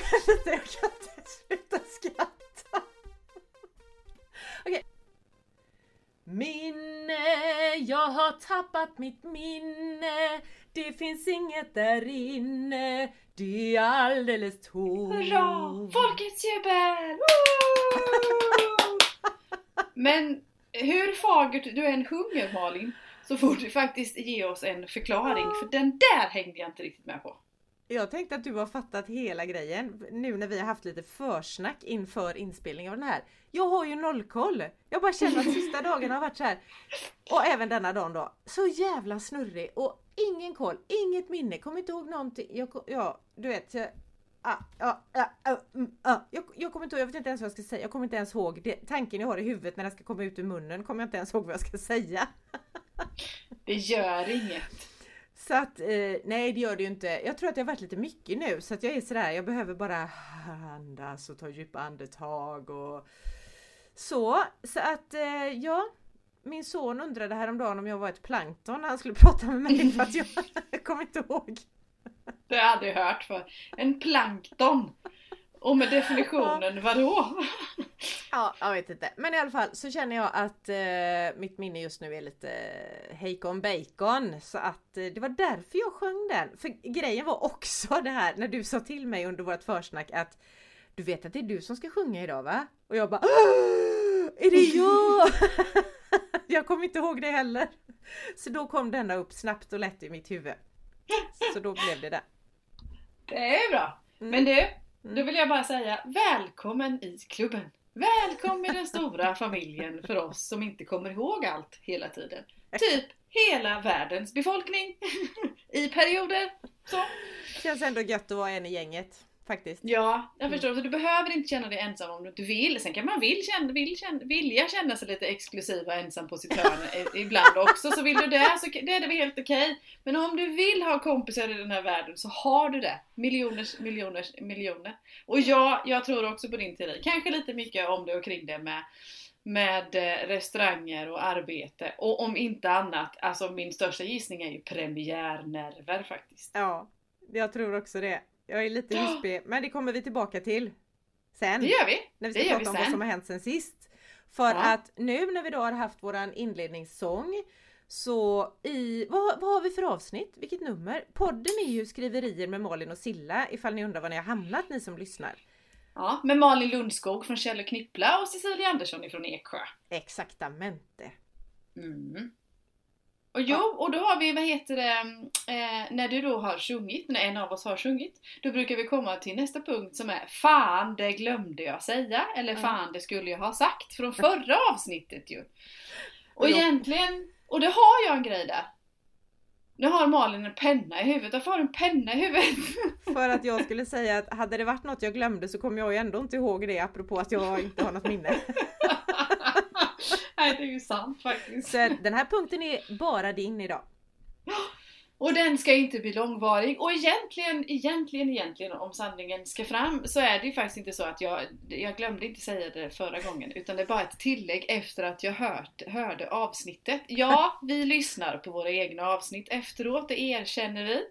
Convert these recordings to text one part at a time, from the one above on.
jag kan inte, jag kan inte sluta skratta. Okej. Minne, jag har tappat mitt minne. Det finns inget där inne. Det är alldeles tomt. Hurra! Folkets jubel! Men hur fagert du än sjunger Malin så får du faktiskt ge oss en förklaring för den där hängde jag inte riktigt med på. Jag tänkte att du har fattat hela grejen nu när vi har haft lite försnack inför inspelningen av den här. Jag har ju nollkoll! Jag bara känner att sista dagarna har varit så här. Och även denna dagen då. Så jävla snurrig och ingen koll, inget minne, kommer inte ihåg någonting. Jag, ja, du vet. Jag, ah, ah, ah, ah, mm, ah. Jag, jag kommer inte ihåg, jag vet inte ens vad jag ska säga. Jag kommer inte ens ihåg det, tanken jag har i huvudet när den ska komma ut ur munnen. Kommer jag inte ens ihåg vad jag ska säga. Det gör inget. Så att, eh, nej det gör det ju inte. Jag tror att det har varit lite mycket nu så att jag är sådär, jag behöver bara andas och ta djupa andetag och så. Så att, eh, ja. Min son undrade häromdagen om jag var ett plankton när han skulle prata med mig för att jag, jag kommer inte ihåg. Det hade jag hört för. En plankton. Och med definitionen vadå? Ja, jag vet inte. Men i alla fall så känner jag att eh, mitt minne just nu är lite hejkon bacon. Så att eh, det var därför jag sjöng den. För grejen var också det här när du sa till mig under vårt försnack att du vet att det är du som ska sjunga idag va? Och jag bara "Åh, Är det jag? jag kommer inte ihåg det heller. Så då kom denna upp snabbt och lätt i mitt huvud. Så då blev det det. Det är bra. Mm. Men du, då vill jag bara säga välkommen i klubben. Välkommen i den stora familjen för oss som inte kommer ihåg allt hela tiden. Typ hela världens befolkning. I perioder. Så. Känns ändå gött att vara en i gänget. Faktiskt. Ja, jag förstår. Så du behöver inte känna dig ensam om du inte vill. Sen kan man vill känna, vill känna, vilja känna sig lite exklusiv och ensam på sitt hörn ibland också. Så vill du det, så det är det helt okej. Men om du vill ha kompisar i den här världen så har du det. Miljoners, miljoners, miljoner. Och ja, jag tror också på din teori. Kanske lite mycket om det och kring det med med eh, restauranger och arbete. Och om inte annat, alltså min största gissning är ju premiärnerver faktiskt. Ja, jag tror också det. Jag är lite hispig, men det kommer vi tillbaka till sen. Det gör vi! när vi det ska vi prata om vad som har hänt sen sist. För Ja. att nu när vi då har haft våran inledningssång så i, vad, vad har vi för avsnitt? Vilket nummer? Podden är ju skriverier med Malin och Silla ifall ni undrar var ni har hamnat ni som lyssnar. Ja, med Malin Lundskog från Kjell och Knippla och Cecilia Andersson ifrån Eksjö. Exaktamente. Mm. Och jo, och då har vi, vad heter det, eh, när du då har sjungit, när en av oss har sjungit, då brukar vi komma till nästa punkt som är Fan, det glömde jag säga, eller Ja. Fan, det skulle jag ha sagt från förra avsnittet ju. Och Ja. egentligen, och det har jag en grej där. Nu har Malin en penna i huvudet, varför har du en penna i huvudet? För att jag skulle säga att hade det varit något jag glömde så kommer jag ju ändå inte ihåg det apropå att jag inte har något minne. Nej, det är ju sant faktiskt. Så den här punkten är bara din idag. Och den ska inte bli långvarig. Och egentligen, egentligen, egentligen om sanningen ska fram så är det ju faktiskt inte så att jag, jag glömde inte säga det förra gången utan det är bara ett tillägg efter att jag hört, hörde avsnittet. Ja, vi lyssnar på våra egna avsnitt efteråt, det erkänner vi.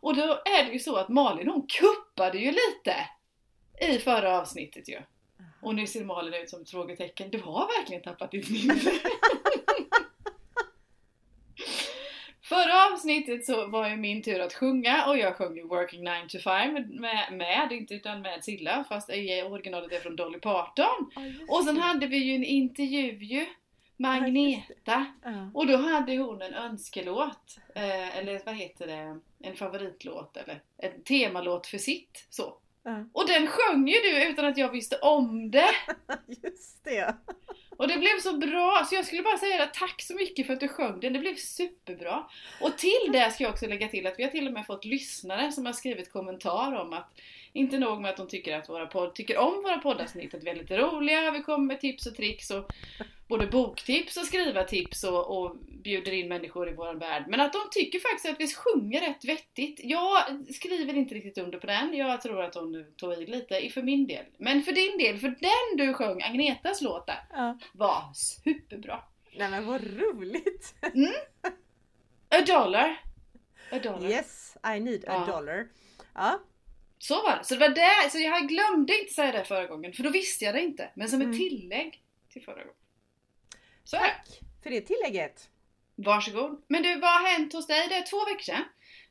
Och då är det ju så att Malin hon kuppade ju lite i förra avsnittet ju. Och nu ser Malin ut som ett frågetecken. Du har verkligen tappat ditt minne. Förra avsnittet så var ju min tur att sjunga och jag sjöng ju Working 9 to 5 med, med, inte utan med Silla fast i originalet är från Dolly Parton. Och sen hade vi ju en intervju ju med Agneta Ja. och då hade hon en önskelåt, eh, eller vad heter det, en favoritlåt eller en temalåt för sitt så. Och den sjöng ju du utan att jag visste om det! Just det. Och det blev så bra, så jag skulle bara säga det, tack så mycket för att du sjöng den, det blev superbra! Och till det ska jag också lägga till att vi har till och med fått lyssnare som har skrivit kommentar om att inte nog med att de tycker, att våra podd, tycker om våra poddavsnitt, att vi är lite roliga, vi kommer med tips och tricks och både boktips och skrivartips och, och bjuder in människor i vår värld. Men att de tycker faktiskt att vi sjunger rätt vettigt. Jag skriver inte riktigt under på den, jag tror att hon tog i lite för min del. Men för din del, för den du sjöng, Agnetas låt där, Ja. var superbra. Nej men vad roligt! A dollar. A dollar. Yes, I need a Ja. dollar. Ja, Så var det. Så det var det, så jag glömde inte säga det förra gången, för då visste jag det inte. Men som ett Mm. tillägg till förra gången. Så är det. Tack för det tillägget. Varsågod. Men du, vad har hänt hos dig? Det är två veckor sedan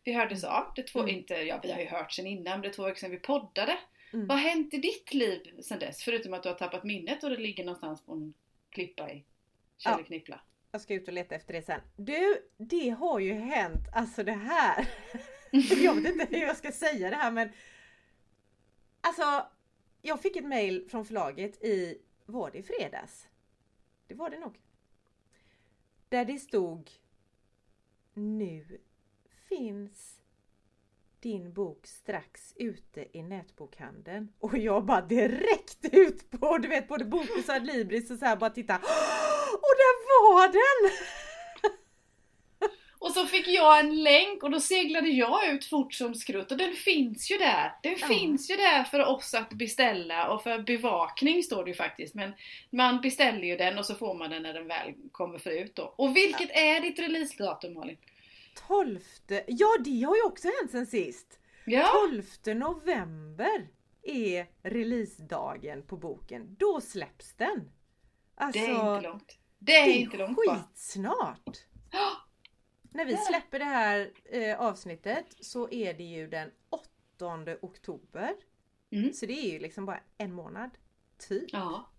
vi hördes av. Det är två, Mm. inte, ja, vi har ju hört sen innan, men det är två veckor sedan vi poddade. Mm. Vad har hänt i ditt liv sedan dess? Förutom att du har tappat minnet och det ligger någonstans på en klippa i Källeknippla. Jag ska ut och leta efter det sen. Du, det har ju hänt, alltså det här. jag vet inte hur jag ska säga det här men. Alltså, jag fick ett mail från förlaget i, var det i fredags? Det var det nog. Där det stod Nu finns din bok strax ute i nätbokhandeln. Och jag bara direkt ut på, du vet både Bokus och Libris och så här bara titta. Och där var den! Och så fick jag en länk och då seglade jag ut fort som skrutt och den finns ju där. Den Ja. finns ju där för oss att beställa och för bevakning står det ju faktiskt. Men man beställer ju den och så får man den när den väl kommer för ut då. Och vilket är ditt releasedatum Malin? 12, ja det har ju också hänt sen sist. Ja, 12 november är releasedagen på boken. Då släpps den. Alltså, det är inte långt. Det är, det inte långt skitsnart. Ja. När vi släpper det här eh, avsnittet så är det ju den 8 oktober. Mm. Så det är ju liksom bara en månad. Typ. Ja,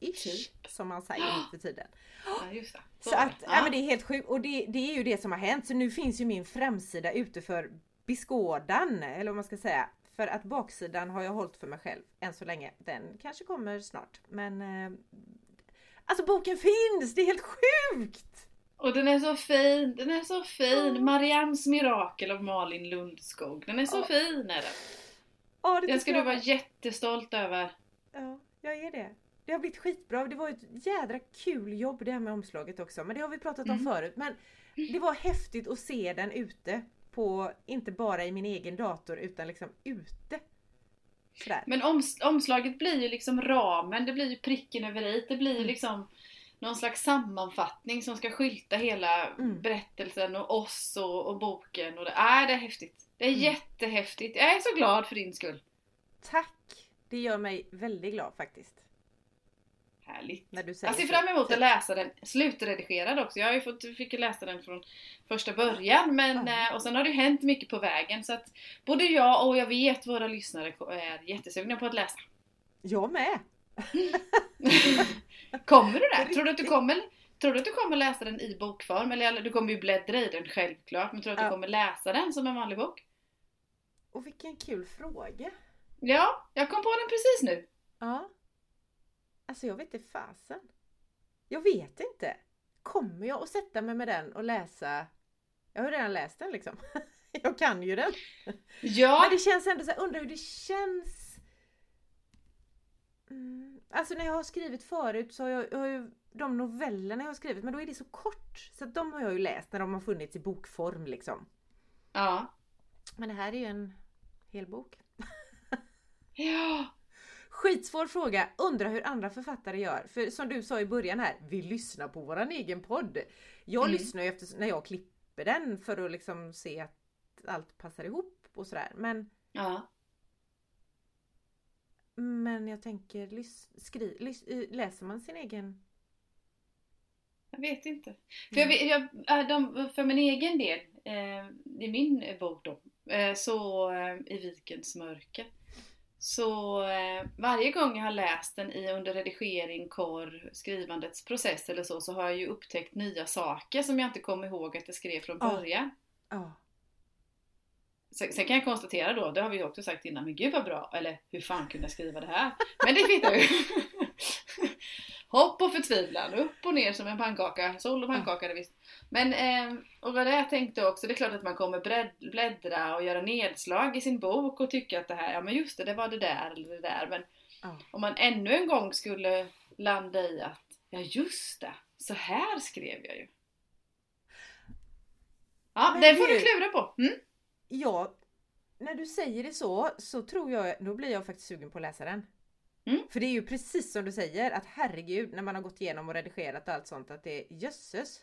Ish, typ. som man säger nu för tiden. ja, just. Så, var att, ja. men det är helt sjukt och det, det är ju det som har hänt. Så nu finns ju min framsida ute för beskådan, eller vad man ska säga. För att baksidan har jag hållit för mig själv än så länge. Den kanske kommer snart. Men eh, Alltså boken finns! Det är helt sjukt! Och den är så fin, den är så fin. Ja. Mariannes mirakel av Malin Lundskog. Den är så Ja. fin är den. Ja, det Den ska du jag vara med. jättestolt över. Ja, jag är det. Det har blivit skitbra. Det var ett jädra kul jobb det här med omslaget också. Men det har vi pratat om Mm. förut. Men det var häftigt att se den ute. På, inte bara i min egen dator utan liksom ute. Sådär. Men oms omslaget blir ju liksom ramen, det blir ju pricken över i. Det blir ju Mm. liksom någon slags sammanfattning som ska skylta hela Mm. berättelsen och oss och, och boken. Och det, äh, det är häftigt. Det är Mm. jättehäftigt. Jag är så glad för din skull. Tack! Det gör mig väldigt glad faktiskt. Härligt. När du säger Jag ser fram emot att läsa den slutredigerad också. Jag har ju fått, fick läsa den från första början men, eh, och sen har det hänt mycket på vägen så att både jag och jag vet våra lyssnare är jättesugna på att läsa. Jag med! Kommer du det? Tror du att du kommer, tror du att du kommer läsa den i bokform? Eller du kommer ju bläddra i den självklart men tror du att du kommer läsa den som en vanlig bok? Och vilken kul fråga! Ja, jag kom på den precis nu. Ja. Alltså jag vet inte fasen. Jag vet inte. Kommer jag att sätta mig med den och läsa? Jag har redan läst den liksom. Jag kan ju den. Ja, Men det känns ändå så här, undrar hur det känns. Mm. Alltså när jag har skrivit förut så har jag, jag har ju de novellerna jag har skrivit men då är det så kort. Så att de har jag ju läst när de har funnits i bokform liksom. ja. Men det här är ju en hel bok. Ja, Skitsvår fråga. Undrar hur andra författare gör. För som du sa i början här, vi lyssnar på våran egen podd. Jag Mm. lyssnar ju efter när jag klipper den för att liksom se att allt passar ihop och sådär. Men, ja. Men jag tänker, lys, skri, lys, eh, läser man sin egen? Jag vet inte. För, jag, vet- jag, äh, de, för min egen del, eh, i min eh, bok då, eh, så eh, i Vikens mörker. Så eh, varje gång jag har läst den i under redigering, korr, skrivandets process eller så, så har jag ju upptäckt nya saker som jag inte kom ihåg att jag skrev från Ja. början. Ja. Sen, sen kan jag konstatera då, det har vi ju också sagt innan, men gud vad bra, eller hur fan kunde jag skriva det här? Men det kvittar ju. Hopp och förtvivlan, upp och ner som en pannkaka, sol och pannkaka det visst. Men, eh, och vad det jag tänkte också, det är klart att man kommer bläddra och göra nedslag i sin bok och tycka att det här, ja men just det, det var det där eller det där. Men Ja. om man ännu en gång skulle landa i att, ja just det, så här skrev jag ju. Ja, Men den får du du- klura på. Mm? Ja, när du säger det så, så tror jag, då blir jag faktiskt sugen på att läsa den. Mm. För det är ju precis som du säger, att herregud, när man har gått igenom och redigerat och allt sånt, att det är jösses,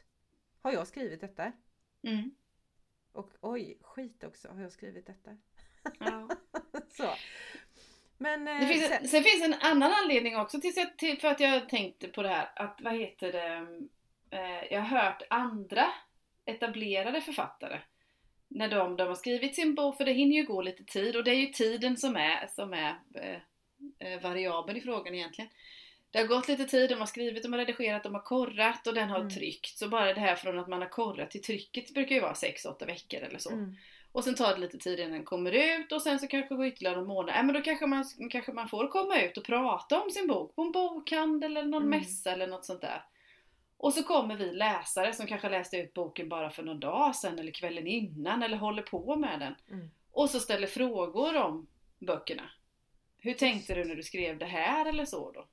har jag skrivit detta? Mm. Och oj, skit också, har jag skrivit detta? Ja. Så. Men, eh, Det finns sen- en, sen finns en annan anledning också till, till, för att jag tänkte på det här. Att vad heter det? Eh, jag har hört andra etablerade författare. När de, de har skrivit sin bok, för det hinner ju gå lite tid och det är ju tiden som är, som är eh, eh, variabeln i frågan egentligen. Det har gått lite tid, de har skrivit, de har redigerat, de har korrat och den har Mm. tryckt. Så bara det här från att man har korrat till trycket brukar ju vara 6-8 veckor eller så. Mm. Och sen tar det lite tid innan den kommer ut och sen så kanske det går ytterligare någon månad. Ja men då kanske man, kanske man får komma ut och prata om sin bok på en bokhandel eller någon Mm. mässa eller något sånt där. Och så kommer vi läsare som kanske läste ut boken bara för någon dag sedan eller kvällen innan eller håller på med den. Mm. Och så ställer frågor om böckerna. Hur tänkte du när du skrev det här eller så då?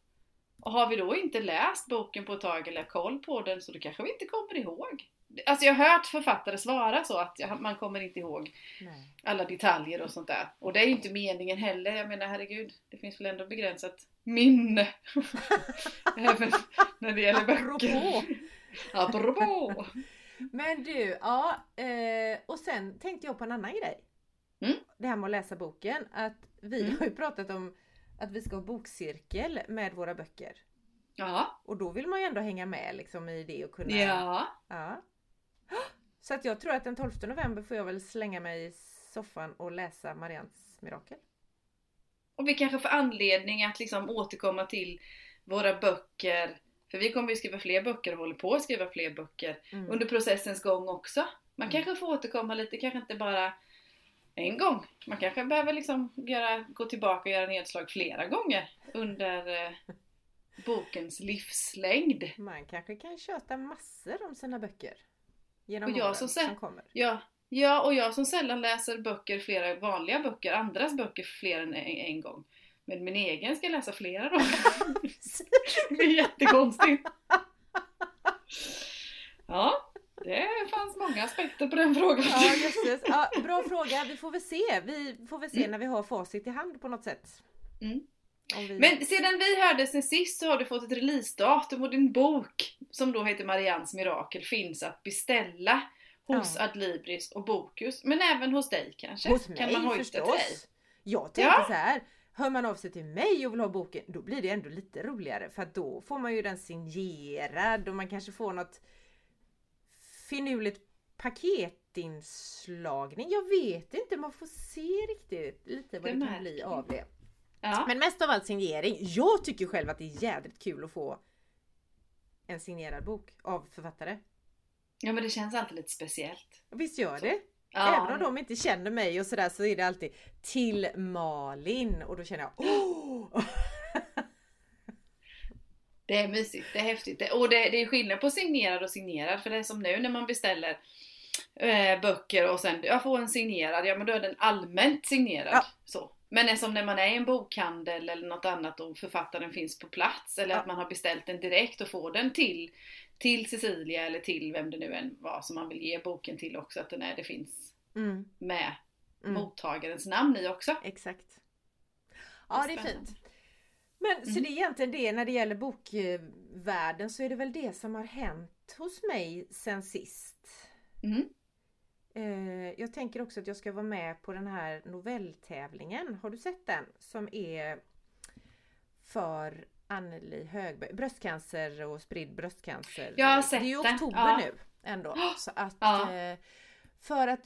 Och har vi då inte läst boken på ett tag eller koll på den så då kanske vi inte kommer ihåg. Alltså jag har hört författare svara så att jag- man kommer inte ihåg Nej. alla detaljer och sånt där. Och det är ju inte meningen heller. Jag menar herregud, det finns väl ändå begränsat minne. Även när det gäller böcker. Apropå. Apropå! Men du, ja. Eh, och sen tänkte jag på en annan grej. Mm. Det här med att läsa boken. Att vi Mm. har ju pratat om att vi ska ha bokcirkel med våra böcker. Ja. Och då vill man ju ändå hänga med liksom i det och kunna... Ja. Ja. Så att jag tror att den 12 november får jag väl slänga mig i soffan och läsa Marians mirakel. Och vi kanske får anledning att liksom återkomma till våra böcker. För vi kommer ju skriva fler böcker och håller på att skriva fler böcker Mm. under processens gång också. Man Mm. kanske får återkomma lite, kanske inte bara en gång. Man kanske behöver liksom göra, gå tillbaka och göra nedslag flera gånger under eh, bokens livslängd. Man kanske kan köta massor om sina böcker. Genom Och jag åren som som, kommer. Ja, ja, och jag som sällan läser böcker, flera vanliga böcker, andras böcker fler än en, en gång. Men min egen ska jag läsa flera då. Det är jättekonstigt. Ja, det fanns många aspekter på den frågan. Ja, jösses. Ja, bra fråga. Vi får väl se. Vi får väl se Mm. när vi har facit i hand på något sätt. Mm. Vi... Men sedan vi hörde sen sist så har du fått ett releasedatum och din bok, som då heter Marians mirakel, finns att beställa hos Ja. Adlibris och Bokus. Men även hos dig kanske? Hos mig kan man hojta till dig? förstås. Jag tänkte Ja. så här. Hör man av sig till mig och vill ha boken, då blir det ändå lite roligare. För att då får man ju den signerad och man kanske får något finurligt paketinslagning. Jag vet inte, man får se riktigt lite vad Det det, kan bli av det. Ja. Men mest av allt signering. Jag tycker själv att det är jädrigt kul att få en signerad bok av författare. ja, men det känns alltid lite speciellt. Visst gör det? Ja. Även om de inte känner mig och sådär så är det alltid till Malin och då känner jag åh! Det är mysigt, det är häftigt. Det, och det, det är skillnad på signerad och signerad. För det är som nu när man beställer eh, böcker och sen jag får en signerad, ja men då är den allmänt signerad. Ja. Så. Men som när man är i en bokhandel eller något annat och författaren finns på plats eller Ja. att man har beställt den direkt och får den till, till Cecilia eller till vem det nu än var som man vill ge boken till också. Att den är, det finns Mm, med mm, mottagarens namn i också. exakt. Ja det är fint. Men så Mm. det är egentligen det när det gäller bokvärlden så är det väl det som har hänt hos mig sen sist. Mm. Eh, Jag tänker också att jag ska vara med på den här novelltävlingen. Har du sett den? Som är för Anneli Högberg. Bröstcancer och spridd bröstcancer. Jag har sett Det är ju den, oktober ja. nu ändå. Så att, Ja. eh, för att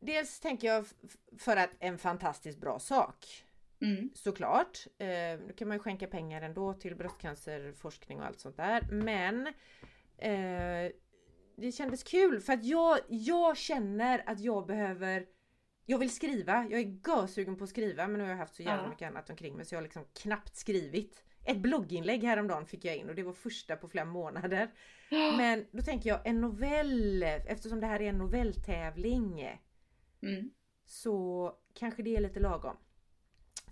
Dels tänker jag för att en fantastiskt bra sak. Mm. Såklart. Eh, nu kan man ju skänka pengar ändå till bröstcancerforskning och allt sånt där. Men eh, det kändes kul för att jag, jag känner att jag behöver Jag vill skriva, jag är görsugen på att skriva men nu har jag haft så jävla Ja. mycket annat omkring mig så jag har liksom knappt skrivit. Ett blogginlägg häromdagen fick jag in och det var första på flera månader. Men då tänker jag en novell, eftersom det här är en novelltävling Mm. så kanske det är lite lagom.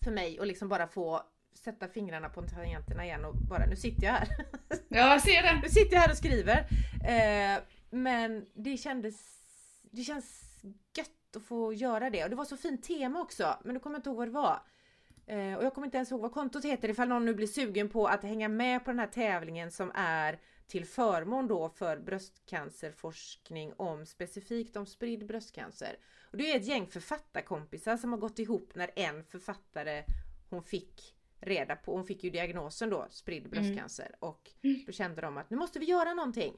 För mig att liksom bara få sätta fingrarna på tangenterna igen och bara nu sitter jag här. Ja, jag ser det. Nu sitter jag här och skriver. Eh, men det kändes Det känns gött att få göra det och det var så fint tema också men nu kommer jag inte ihåg vad det var. Eh, och jag kommer inte ens ihåg vad kontot heter ifall någon nu blir sugen på att hänga med på den här tävlingen som är till förmån då för bröstcancerforskning om specifikt om spridd bröstcancer. Och det är ett gäng författarkompisar som har gått ihop när en författare hon fick reda på, hon fick ju diagnosen då, spridd bröstcancer mm. och då kände de att nu måste vi göra någonting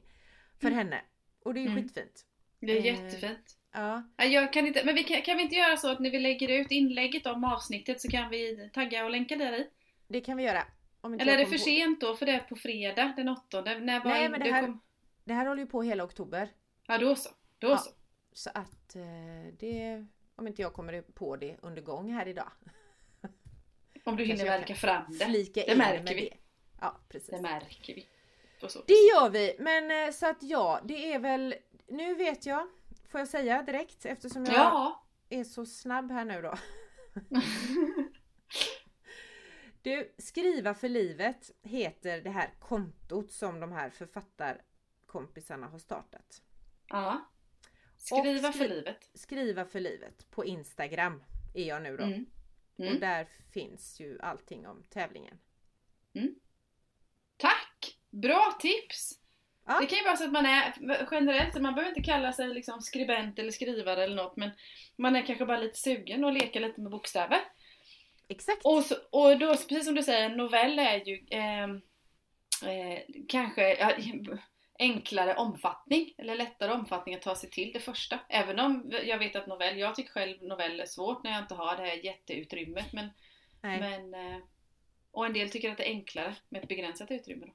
för mm. henne. Och det är ju mm. skitfint. Det är eh, jättefint. Ja. Jag kan inte, men vi kan, kan vi inte göra så att när vi lägger ut inlägget om avsnittet så kan vi tagga och länka där i? Det kan vi göra. Eller är det för på... sent då för det är på fredag den 8? När var Nej men det här, kom... det här håller ju på hela oktober. Ja då så. Då ja. så. Så att eh, det, om inte jag kommer på det under gång här idag. Om du hinner verka fram det. Flika det märker vi. Det. Ja precis. Det märker vi. Det gör vi. Men eh, så att ja, det är väl Nu vet jag Får jag säga direkt eftersom jag ja. är så snabb här nu då. du, Skriva för livet heter det här kontot som de här författarkompisarna har startat. Ja. Skriva skri för livet. Skriva för livet på Instagram är jag nu då. Mm. Mm. Och där finns ju allting om tävlingen. Mm. Tack! Bra tips! Ja. Det kan ju vara så att man är generellt, man behöver inte kalla sig liksom skribent eller skrivare eller något men man är kanske bara lite sugen och leker lite med bokstäver. Exakt! Och, så, och då, precis som du säger, en novell är ju eh, eh, kanske ja, enklare omfattning eller lättare omfattning att ta sig till det första. Även om jag vet att novell, jag tycker själv novell är svårt när jag inte har det här jätteutrymmet men, men eh, och en del tycker att det är enklare med ett begränsat utrymme. Då.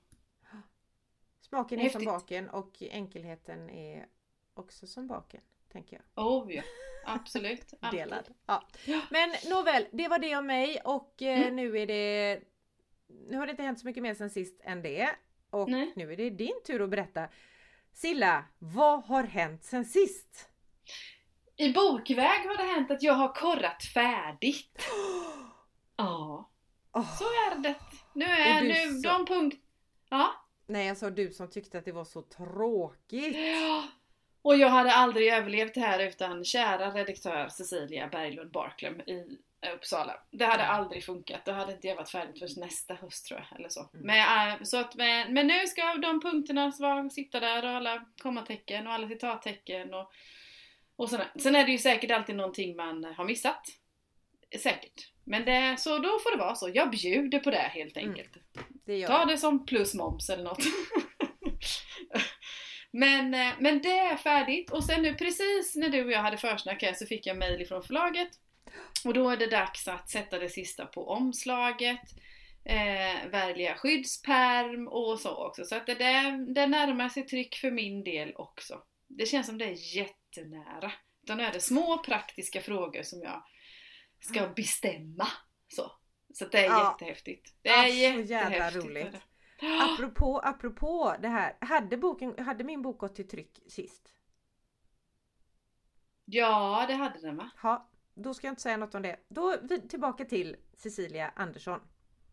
Smaken är Häftigt. som baken och enkelheten är också som baken. Tänker jag. Oh ja, absolut. Delad. Ja. Men nåväl, det var det om mig och eh, mm. nu är det Nu har det inte hänt så mycket mer sen sist än det. Och Nej. nu är det din tur att berätta. Silla, vad har hänt sen sist? I bokväg har det hänt att jag har korrat färdigt. Ja, oh. så är det. Nu är nu så... de punkt... Ja. Nej jag sa du som tyckte att det var så tråkigt. Ja. Och jag hade aldrig överlevt det här utan kära redaktör Cecilia Berglund Barklum i Uppsala. Det hade mm. aldrig funkat. Då hade inte jag varit färdig förrän nästa höst tror jag. Eller så. Mm. Men, äh, så att, men, men, nu ska de punkterna sitta där och alla kommatecken och alla citattecken och, och sådär. Sen är det ju säkert alltid någonting man har missat. Säkert. Men det, så då får det vara så. Jag bjuder på det helt mm. enkelt. Mm. Det Ta det som plus moms eller något. men, eh, men det är färdigt och sen nu precis när du och jag hade försnack här så fick jag mail ifrån förlaget. Och då är det dags att sätta det sista på omslaget. Eh, välja skyddsperm och så också. Så att det, det närmar sig tryck för min del också. Det känns som det är jättenära. Utan nu är det små praktiska frågor som jag ska bestämma. Så, så det är ja. jättehäftigt. Det är ja, så jävla roligt. Apropå, apropå det här, hade, boken, hade min bok gått till tryck sist? Ja, det hade den va? Ja, då ska jag inte säga något om det. Då vi tillbaka till Cecilia Andersson.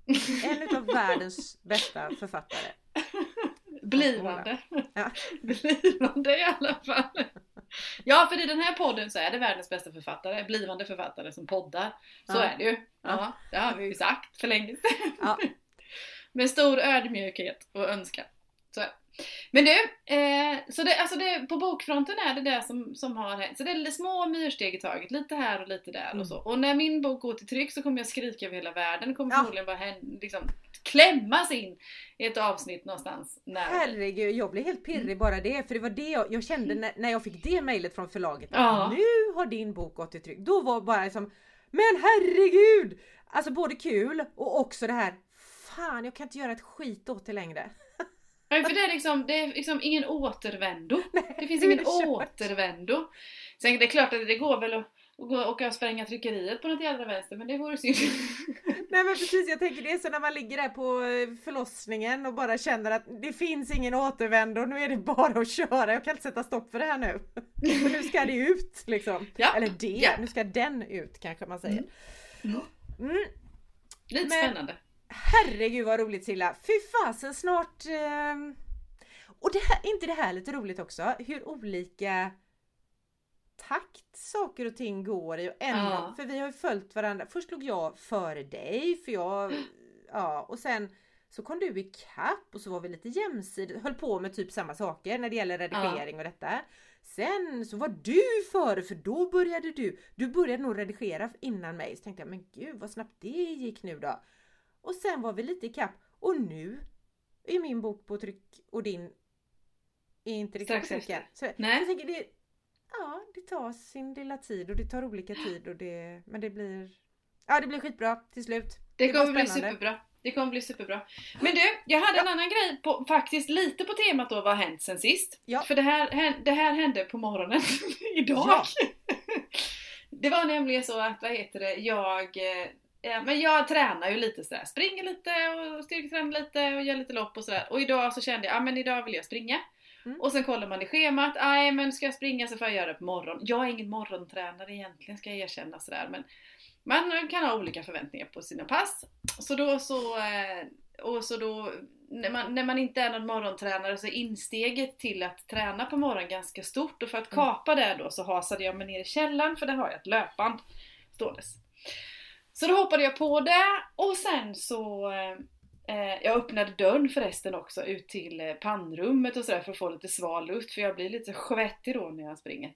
En utav världens bästa författare. Blivande. Ja. Blivande i alla fall. Ja, för i den här podden så är det världens bästa författare, blivande författare som poddar. Så ja. är det ju. Ja, det har vi ju sagt för länge sedan. Ja. Med stor ödmjukhet och önskan. Så men du, eh, så det, alltså det, på bokfronten är det det som, som har hänt. Så det är små myrsteg i taget, lite här och lite där mm. och så. Och när min bok går till tryck så kommer jag skrika över hela världen. Det kommer ja. förmodligen bara liksom, klämmas in i ett avsnitt någonstans. När... Herregud, jag blev helt pirrig mm. bara det. För det var det jag, jag kände när, när, jag fick det mejlet från förlaget. Ja. Nu har din bok gått till tryck. Då var bara liksom Men herregud! Alltså både kul och också det här Fan jag kan inte göra ett skit åt det längre. Nej för det är liksom, det är liksom ingen återvändo. Nej, det finns ingen återvändo. Sen det är klart att det går väl att åka och spränga tryckeriet på något jävla vänster men det vore synd. Nej men precis, jag tänker det är så när man ligger där på eh, förlossningen och bara känner att det finns ingen återvändo, nu är det bara att köra, jag kan inte sätta stopp för det här nu. För nu ska det ut liksom. Ja. Eller det, ja. nu ska den ut kanske man säger. Mm. Mm. Lite men, spännande. Herregud vad roligt Silla! Fy fasen snart... Eh... Och det här, inte det här lite roligt också? Hur olika takt saker och ting går i. Och en, ja. För vi har ju följt varandra. Först låg jag före dig för jag... Ja och sen Så kom du ikapp och så var vi lite jämsides, höll på med typ samma saker när det gäller redigering och detta. Sen så var du före för då började du, du började nog redigera innan mig. Så tänkte jag, men gud vad snabbt det gick nu då. Och sen var vi lite ikapp och nu är min bok på tryck och din är inte riktigt Strax på tryck efter. Så Nej. jag tänker det, ja det tar sin lilla tid och det tar olika tid och det, men det blir, ja det blir skitbra till slut. Det Det kommer bli superbra. Det kommer bli superbra. Men du, jag hade en annan grej på, faktiskt lite på temat då vad har hänt sen sist. Ja. För det här, det här hände på morgonen idag. Ja. Det var nämligen så att, vad heter det, jag eh, Ja, men jag tränar ju lite sådär, springer lite och styrketränar lite och gör lite lopp och sådär. Och idag så kände jag, ja men idag vill jag springa. Mm. Och sen kollar man i schemat, nej men ska jag springa så får jag göra det på morgon. Jag är ingen morgontränare egentligen ska jag erkänna sådär men man kan ha olika förväntningar på sina pass. Så då så, eh, och så då, när man, när man inte är någon morgontränare så är insteget till att träna på morgonen ganska stort och för att Mm. kapa det då så hasade jag mig ner i källaren för där har jag ett löpband ståendes. Så då hoppade jag på det och sen så eh, jag öppnade dörren förresten också ut till eh, pannrummet och sådär för att få lite sval luft för jag blir lite svettig då när jag springer.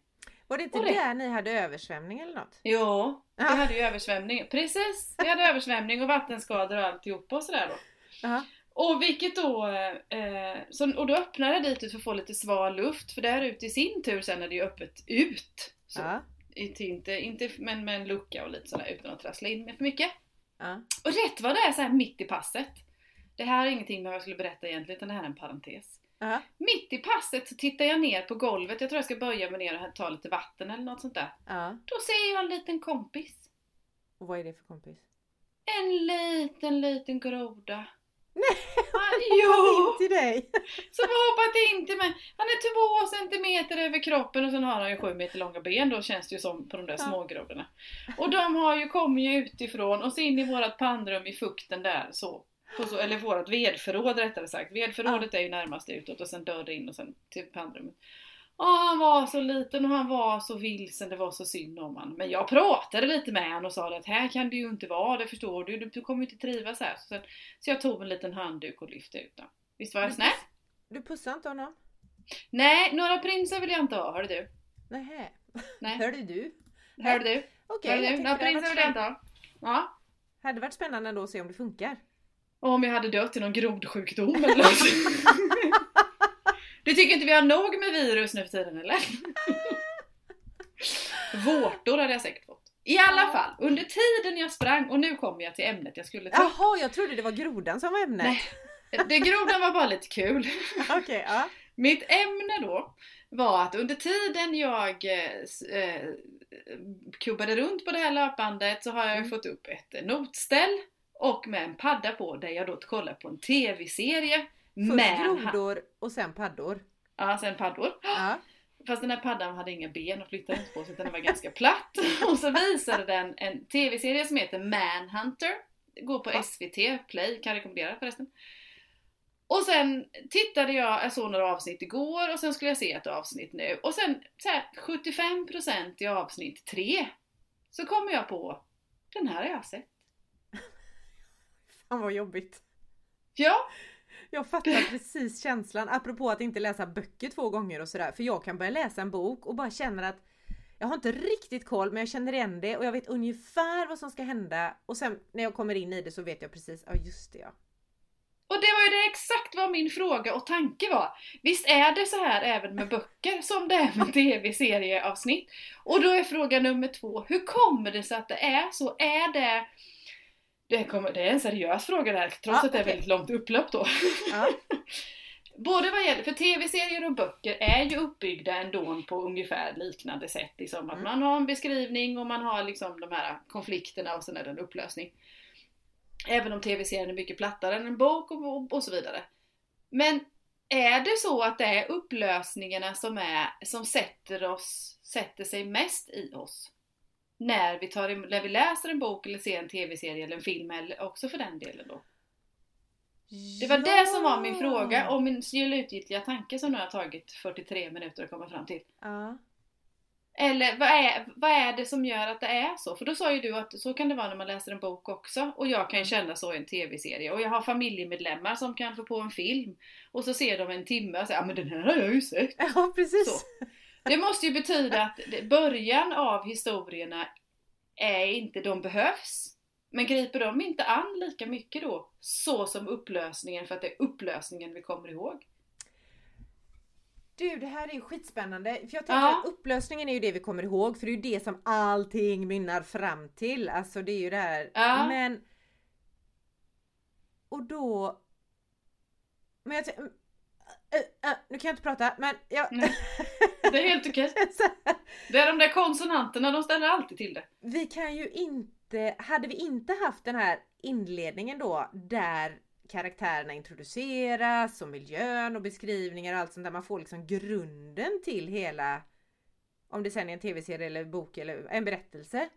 Var det inte Och det- där ni hade översvämning eller något? Jo, vi Ja. hade ju översvämning. Precis! Vi hade översvämning och vattenskador och alltihopa och sådär då. Ja. Och vilket då, eh, så, och då öppnade jag dit ut för att få lite sval luft för där ute i sin tur sen är det ju öppet ut. Så. Inte, inte, men med en lucka och lite sådär utan att trassla in med för mycket. Ja. Och rätt vad det är så här mitt i passet. Det här är ingenting jag skulle berätta egentligen utan det här är en parentes. Ja. Mitt i passet så tittar jag ner på golvet, jag tror jag ska böja mig ner och ta lite vatten eller något sånt där. ja. Då ser jag en liten kompis. Och vad är det för kompis? En liten, liten groda. Nej, Han, jo! Till dig! Som har hoppat in till mig. Han är två centimeter över kroppen och sen har han ju sju meter långa ben då känns det ju som på de där Ja. smågrodorna. Och de har ju kommit utifrån och så in i vårat pannrum i fukten där så. Så eller vårat vedförråd rättare sagt. Vedförrådet är ju närmast utåt och sen dörr in och sen till pannrummet. Och han var så liten och han var så vilsen, det var så synd om han. Men jag pratade lite med honom och sa att här kan du ju inte vara, det förstår du, du, kommer ju inte trivas här. Så, sen, så jag tog en liten handduk och lyfte ut den. Visst var jag snäll? Du pussar inte honom? Nej, några prinsar vill jag inte ha, hörde du. Nähä. Nej. Hörde du? Hörde du? Okej, tänkte Några prinsar vill jag inte ha. Ja. hade varit spännande ändå att se om det funkar. Om jag hade dött i någon grodsjukdom eller något. Du tycker inte vi har nog med virus nu för tiden eller? Vårtor hade jag säkert fått. I alla fall, under tiden jag sprang, och nu kommer jag till ämnet jag skulle ta. Jaha, jag trodde det var grodan som var ämnet. Nej. Det grodan var bara lite kul. Okej, ja. Mitt ämne då var att under tiden jag eh, eh, kubbade runt på det här löpbandet så har jag Mm. fått upp ett notställ och med en padda på där jag då kollar på en TV-serie Först grodor och sen paddor. ja, sen paddor. Ja. Fast den här paddan hade inga ben och flyttade inte på sig utan den var ganska platt. Och så visade den en TV-serie som heter Manhunter. Går på. SVT Play, kan rekommendera förresten. Och sen tittade jag, jag såg några avsnitt igår och sen skulle jag se ett avsnitt nu. Och sen så här, 75% i avsnitt 3 så kommer jag på, den här har jag sett. Fan vad jobbigt. Ja, jag fattar precis känslan, apropå att inte läsa böcker två gånger och sådär. För jag kan börja läsa en bok och bara känner att jag har inte riktigt koll men jag känner igen det och jag vet ungefär vad som ska hända. Och sen när jag kommer in i det så vet jag precis, ja just det ja. Och det var ju det exakt vad min fråga och tanke var. Visst är det så här även med böcker som det är med tv-serieavsnitt? Och då är fråga nummer två, hur kommer det sig att det är så? Är det... Det, kommer, det är en seriös fråga det här, trots Ja, att det är okej. väldigt långt upplopp då. ja. Både vad gäller, för tv-serier och böcker är ju uppbyggda ändå på ungefär liknande sätt. Liksom, att Mm. man har en beskrivning och man har liksom de här konflikterna och sen är det en upplösning. Även om tv-serien är mycket plattare än en bok och, och, och så vidare. Men är det så att det är upplösningarna som, är, som sätter, oss, sätter sig mest i oss? När vi, tar, när vi läser en bok eller ser en tv-serie eller en film eller också för den delen då. Det var det som var min fråga och min slutgiltiga tanke som nu har tagit 43 minuter att komma fram till. Ja. Eller vad är, vad är det som gör att det är så? För då sa ju du att så kan det vara när man läser en bok också. Och jag kan ju känna så i en TV-serie. Och jag har familjemedlemmar som kan få på en film. Och så ser de en timme och säger ja men den här har jag ju sett. Ja precis. Så. Det måste ju betyda att början av historierna är inte, de behövs. Men griper de inte an lika mycket då? Så som upplösningen, för att det är upplösningen vi kommer ihåg. Du det här är ju skitspännande. För jag tänker Ja. att upplösningen är ju det vi kommer ihåg för det är ju det som allting mynnar fram till. Alltså det är ju det här. Ja. Men... Och då... Men jag Äh, äh, nu kan jag inte prata men jag... Det är helt okej. Det är de där konsonanterna, de ställer alltid till det. vi kan ju inte... Hade vi inte haft den här inledningen då där karaktärerna introduceras och miljön och beskrivningar och allt sånt där. Man får liksom grunden till hela om det sen är en tv-serie eller bok eller en berättelse.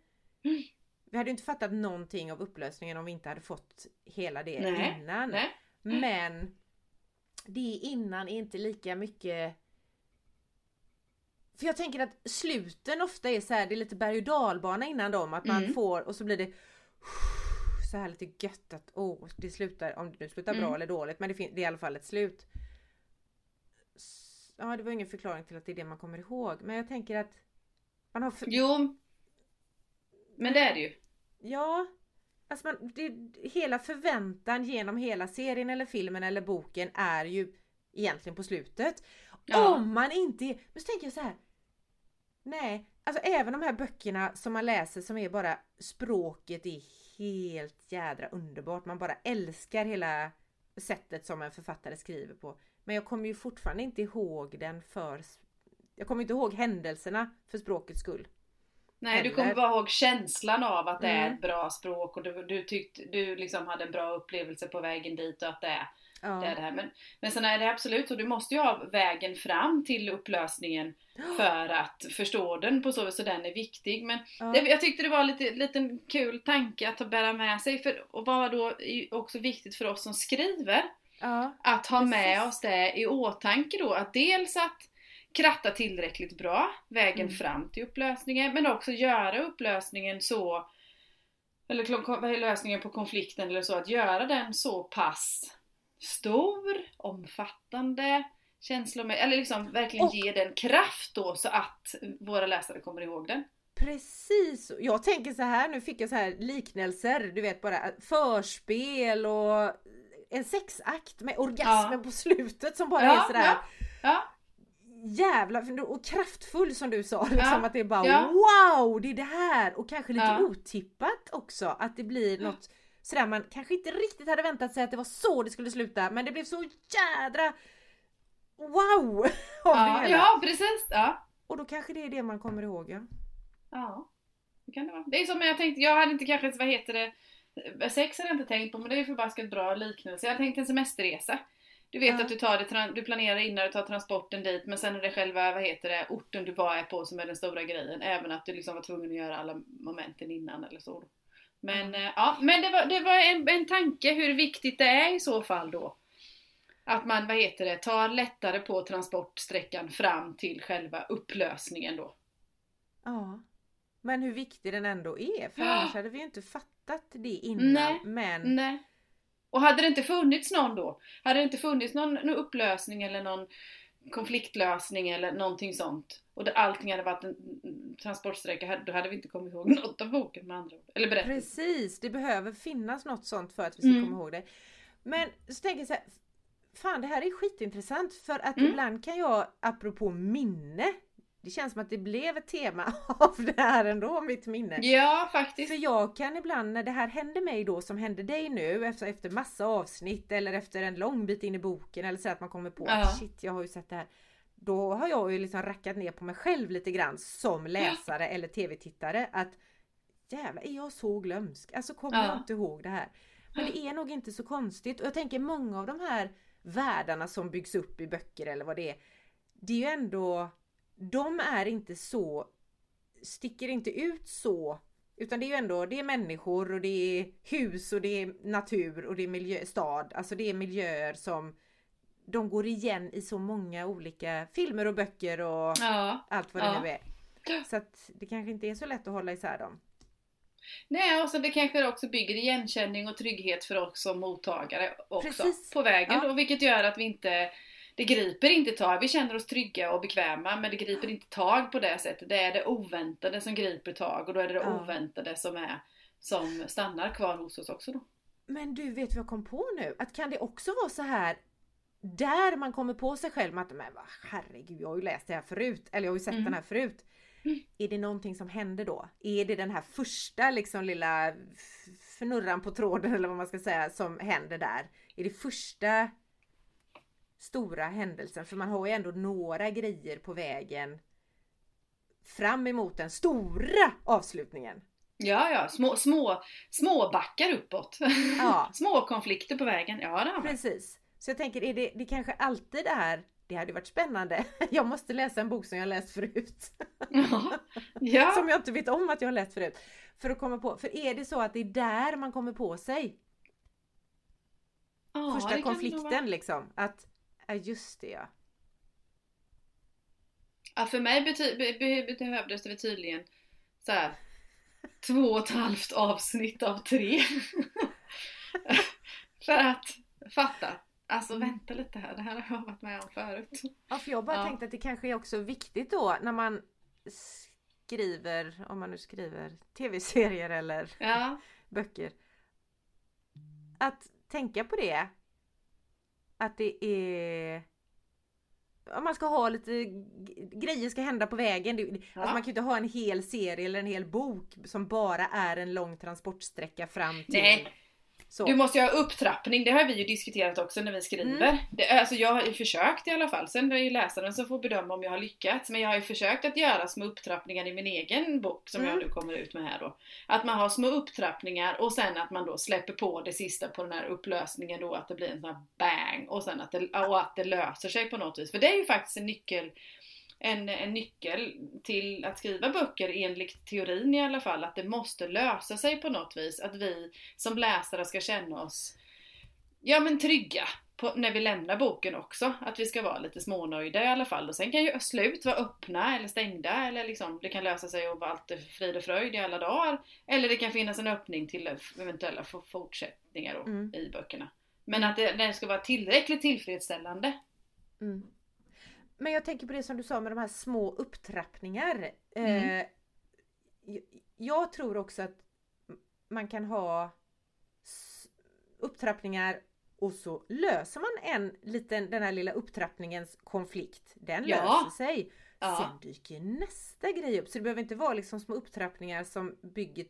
Mm. Vi hade ju inte fattat någonting av upplösningen om vi inte hade fått hela det Nej, innan. Nej. Men det innan är inte lika mycket för jag tänker att sluten ofta är så här, det är lite berg och dalbana innan dem. Att man Mm. får och så blir det så här lite gött att oh, det slutar, om det nu slutar bra Mm. eller dåligt men det, det är i alla fall ett slut. S- Ja det var ingen förklaring till att det är det man kommer ihåg men jag tänker att man har. Jo. Men det är det ju. Ja. Alltså man, det, hela förväntan genom hela serien eller filmen eller boken är ju egentligen på slutet. Ja. Om man inte. Men så tänker jag så här. Nej, alltså även de här böckerna som man läser som är bara språket är helt jädra underbart. Man bara älskar hela sättet som en författare skriver på. Men jag kommer ju fortfarande inte ihåg den för... Jag kommer inte ihåg händelserna för språkets skull. Nej, du kommer bara ihåg känslan av att det är Mm. ett bra språk och du, du tyckte du liksom hade en bra upplevelse på vägen dit och att det är Ja. det, är det här. Men, men sen är det absolut så, du måste ju ha vägen fram till upplösningen för att förstå den på så vis, så den är viktig. Men Ja. det, jag tyckte det var lite liten kul tanke att bära med sig, för, och vad då är också viktigt för oss som skriver, ja. att ha med Precis. oss det i åtanke då, att dels att kratta tillräckligt bra vägen Mm. fram till upplösningen, men också göra upplösningen så eller lösningen på konflikten eller så, att göra den så pass stor, omfattande, känslomässig, eller liksom verkligen Och- ge den kraft då så att våra läsare kommer ihåg den. Precis! Jag tänker så här, nu fick jag så här liknelser, du vet bara förspel och en sexakt med orgasmen Ja. på slutet som bara Ja, är sådär ja. Ja, jävla och kraftfull som du sa. Liksom, Ja, att det är bara ja. wow, det är det här! Och kanske lite Ja. otippat också. Att det blir något sådär man kanske inte riktigt hade väntat sig att det var så det skulle sluta. Men det blev så jädra wow! Av det ja, hela. ja precis! Ja. Och då kanske det är det man kommer ihåg. Ja. Ja, det kan det vara. Det är som jag tänkte, jag hade inte kanske, vad heter det, sex hade jag inte tänkt på men det är ju förbaskat bra liknelse. Jag tänkte en semesterresa. Du vet Ja. att du tar det, du planerar innan du tar transporten dit men sen är det själva, vad heter det, orten du bara är på som är den stora grejen. Även att du liksom var tvungen att göra alla momenten innan eller så. Men eh, ja, men det var, det var en, en tanke hur viktigt det är i så fall då. Att man, vad heter det, tar lättare på transportsträckan fram till själva upplösningen då. Ja. Men hur viktig den ändå är. För annars hade vi ju inte fattat det innan. Nej. Men Nej. Och hade det inte funnits någon då? Hade det inte funnits någon, någon upplösning eller någon konfliktlösning eller någonting sånt och det, allting hade varit en transportsträcka, då hade vi inte kommit ihåg något av boken med andra ord. Eller berättelsen. precis, det behöver finnas något sånt för att vi ska Mm. komma ihåg det. Men så tänker jag så här, Fan det här är skitintressant för att Mm. ibland kan jag, apropå minne, det känns som att det blev ett tema av det här ändå, mitt minne. Ja, faktiskt. För jag kan ibland när det här händer mig då som händer dig nu efter, efter massa avsnitt eller efter en lång bit in i boken eller så att man kommer på Ja. att shit jag har ju sett det här. Då har jag ju liksom rackat ner på mig själv lite grann som läsare eller tv-tittare att jävlar är jag så glömsk? Alltså kommer Ja. jag inte ihåg det här? Men det är nog inte så konstigt och jag tänker många av de här världarna som byggs upp i böcker eller vad det är. Det är ju ändå De är inte så Sticker inte ut så utan det är ju ändå det är människor och det är hus och det är natur och det är miljö, stad. Alltså det är miljöer som de går igen i så många olika filmer och böcker och Ja, allt vad det Ja. nu är. Så att det kanske inte är så lätt att hålla isär dem. Nej, och så det kanske också bygger igenkänning och trygghet för oss som mottagare också Precis. på vägen. Ja. Och vilket gör att vi inte det griper inte tag, vi känner oss trygga och bekväma men det griper inte tag på det sättet. Det är det oväntade som griper tag och då är det det Ja. oväntade som, är, som stannar kvar hos oss också då. Men du, vet vad jag kom på nu? Att kan det också vara så här där man kommer på sig själv med att men herregud, jag har ju läst det här förut, eller jag har ju sett Mm. den här förut. Mm. Är det någonting som händer då? Är det den här första liksom lilla fnurran på tråden eller vad man ska säga som händer där? Är det första stora händelsen? För man har ju ändå några grejer på vägen fram emot den stora avslutningen. Ja, ja, små, små, små backar uppåt. Ja. små konflikter på vägen. Ja, det har man. Precis. Så jag tänker, är det, det kanske alltid är det hade varit spännande. Jag måste läsa en bok som jag läst förut. Ja. ja. Som jag inte vet om att jag har läst förut. För att komma på, för är det så att det är där man kommer på sig? Ja, det Första det konflikten liksom. Att, ja just det ja. Ja, för mig bety- behövdes det tydligen så här, två och ett halvt avsnitt av tre. för att fatta. Alltså vänta lite här, det här har jag varit med om förut. Ja för jag bara Ja. tänkte att det kanske är också viktigt då när man skriver, om man nu skriver tv-serier eller Ja, böcker. Att tänka på det. Att det är... Man ska ha lite grejer ska hända på vägen. Ja. Alltså man kan ju inte ha en hel serie eller en hel bok som bara är en lång transportsträcka fram till... Nej. Så. du måste ju ha upptrappning, det har vi ju diskuterat också när vi skriver. Mm. Det, alltså jag har ju försökt i alla fall, sen är det ju läsaren som får bedöma om jag har lyckats. Men jag har ju försökt att göra små upptrappningar i min egen bok som jag Mm. nu kommer ut med här då. Att man har små upptrappningar och sen att man då släpper på det sista på den här upplösningen då, att det blir en sån här bang och sen att det, och att det löser sig på något vis. För det är ju faktiskt en nyckel en, en nyckel till att skriva böcker enligt teorin i alla fall, att det måste lösa sig på något vis. Att vi som läsare ska känna oss ja men trygga på, när vi lämnar boken också. Att vi ska vara lite smånöjda i alla fall. Och sen kan ju slut vara öppna eller stängda eller liksom det kan lösa sig och vara allt frid och fröjd i alla dagar. Eller det kan finnas en öppning till eventuella fortsättningar då, Mm. i böckerna. Men att det, det ska vara tillräckligt tillfredsställande. Mm. Men jag tänker på det som du sa med de här små upptrappningar. Mm. Eh, jag- tror också att man kan ha upptrappningar och så löser man en liten, den här lilla upptrappningens konflikt. Den Ja. löser sig. Ja. Sen dyker nästa grej upp. Så det behöver inte vara liksom små upptrappningar som bygger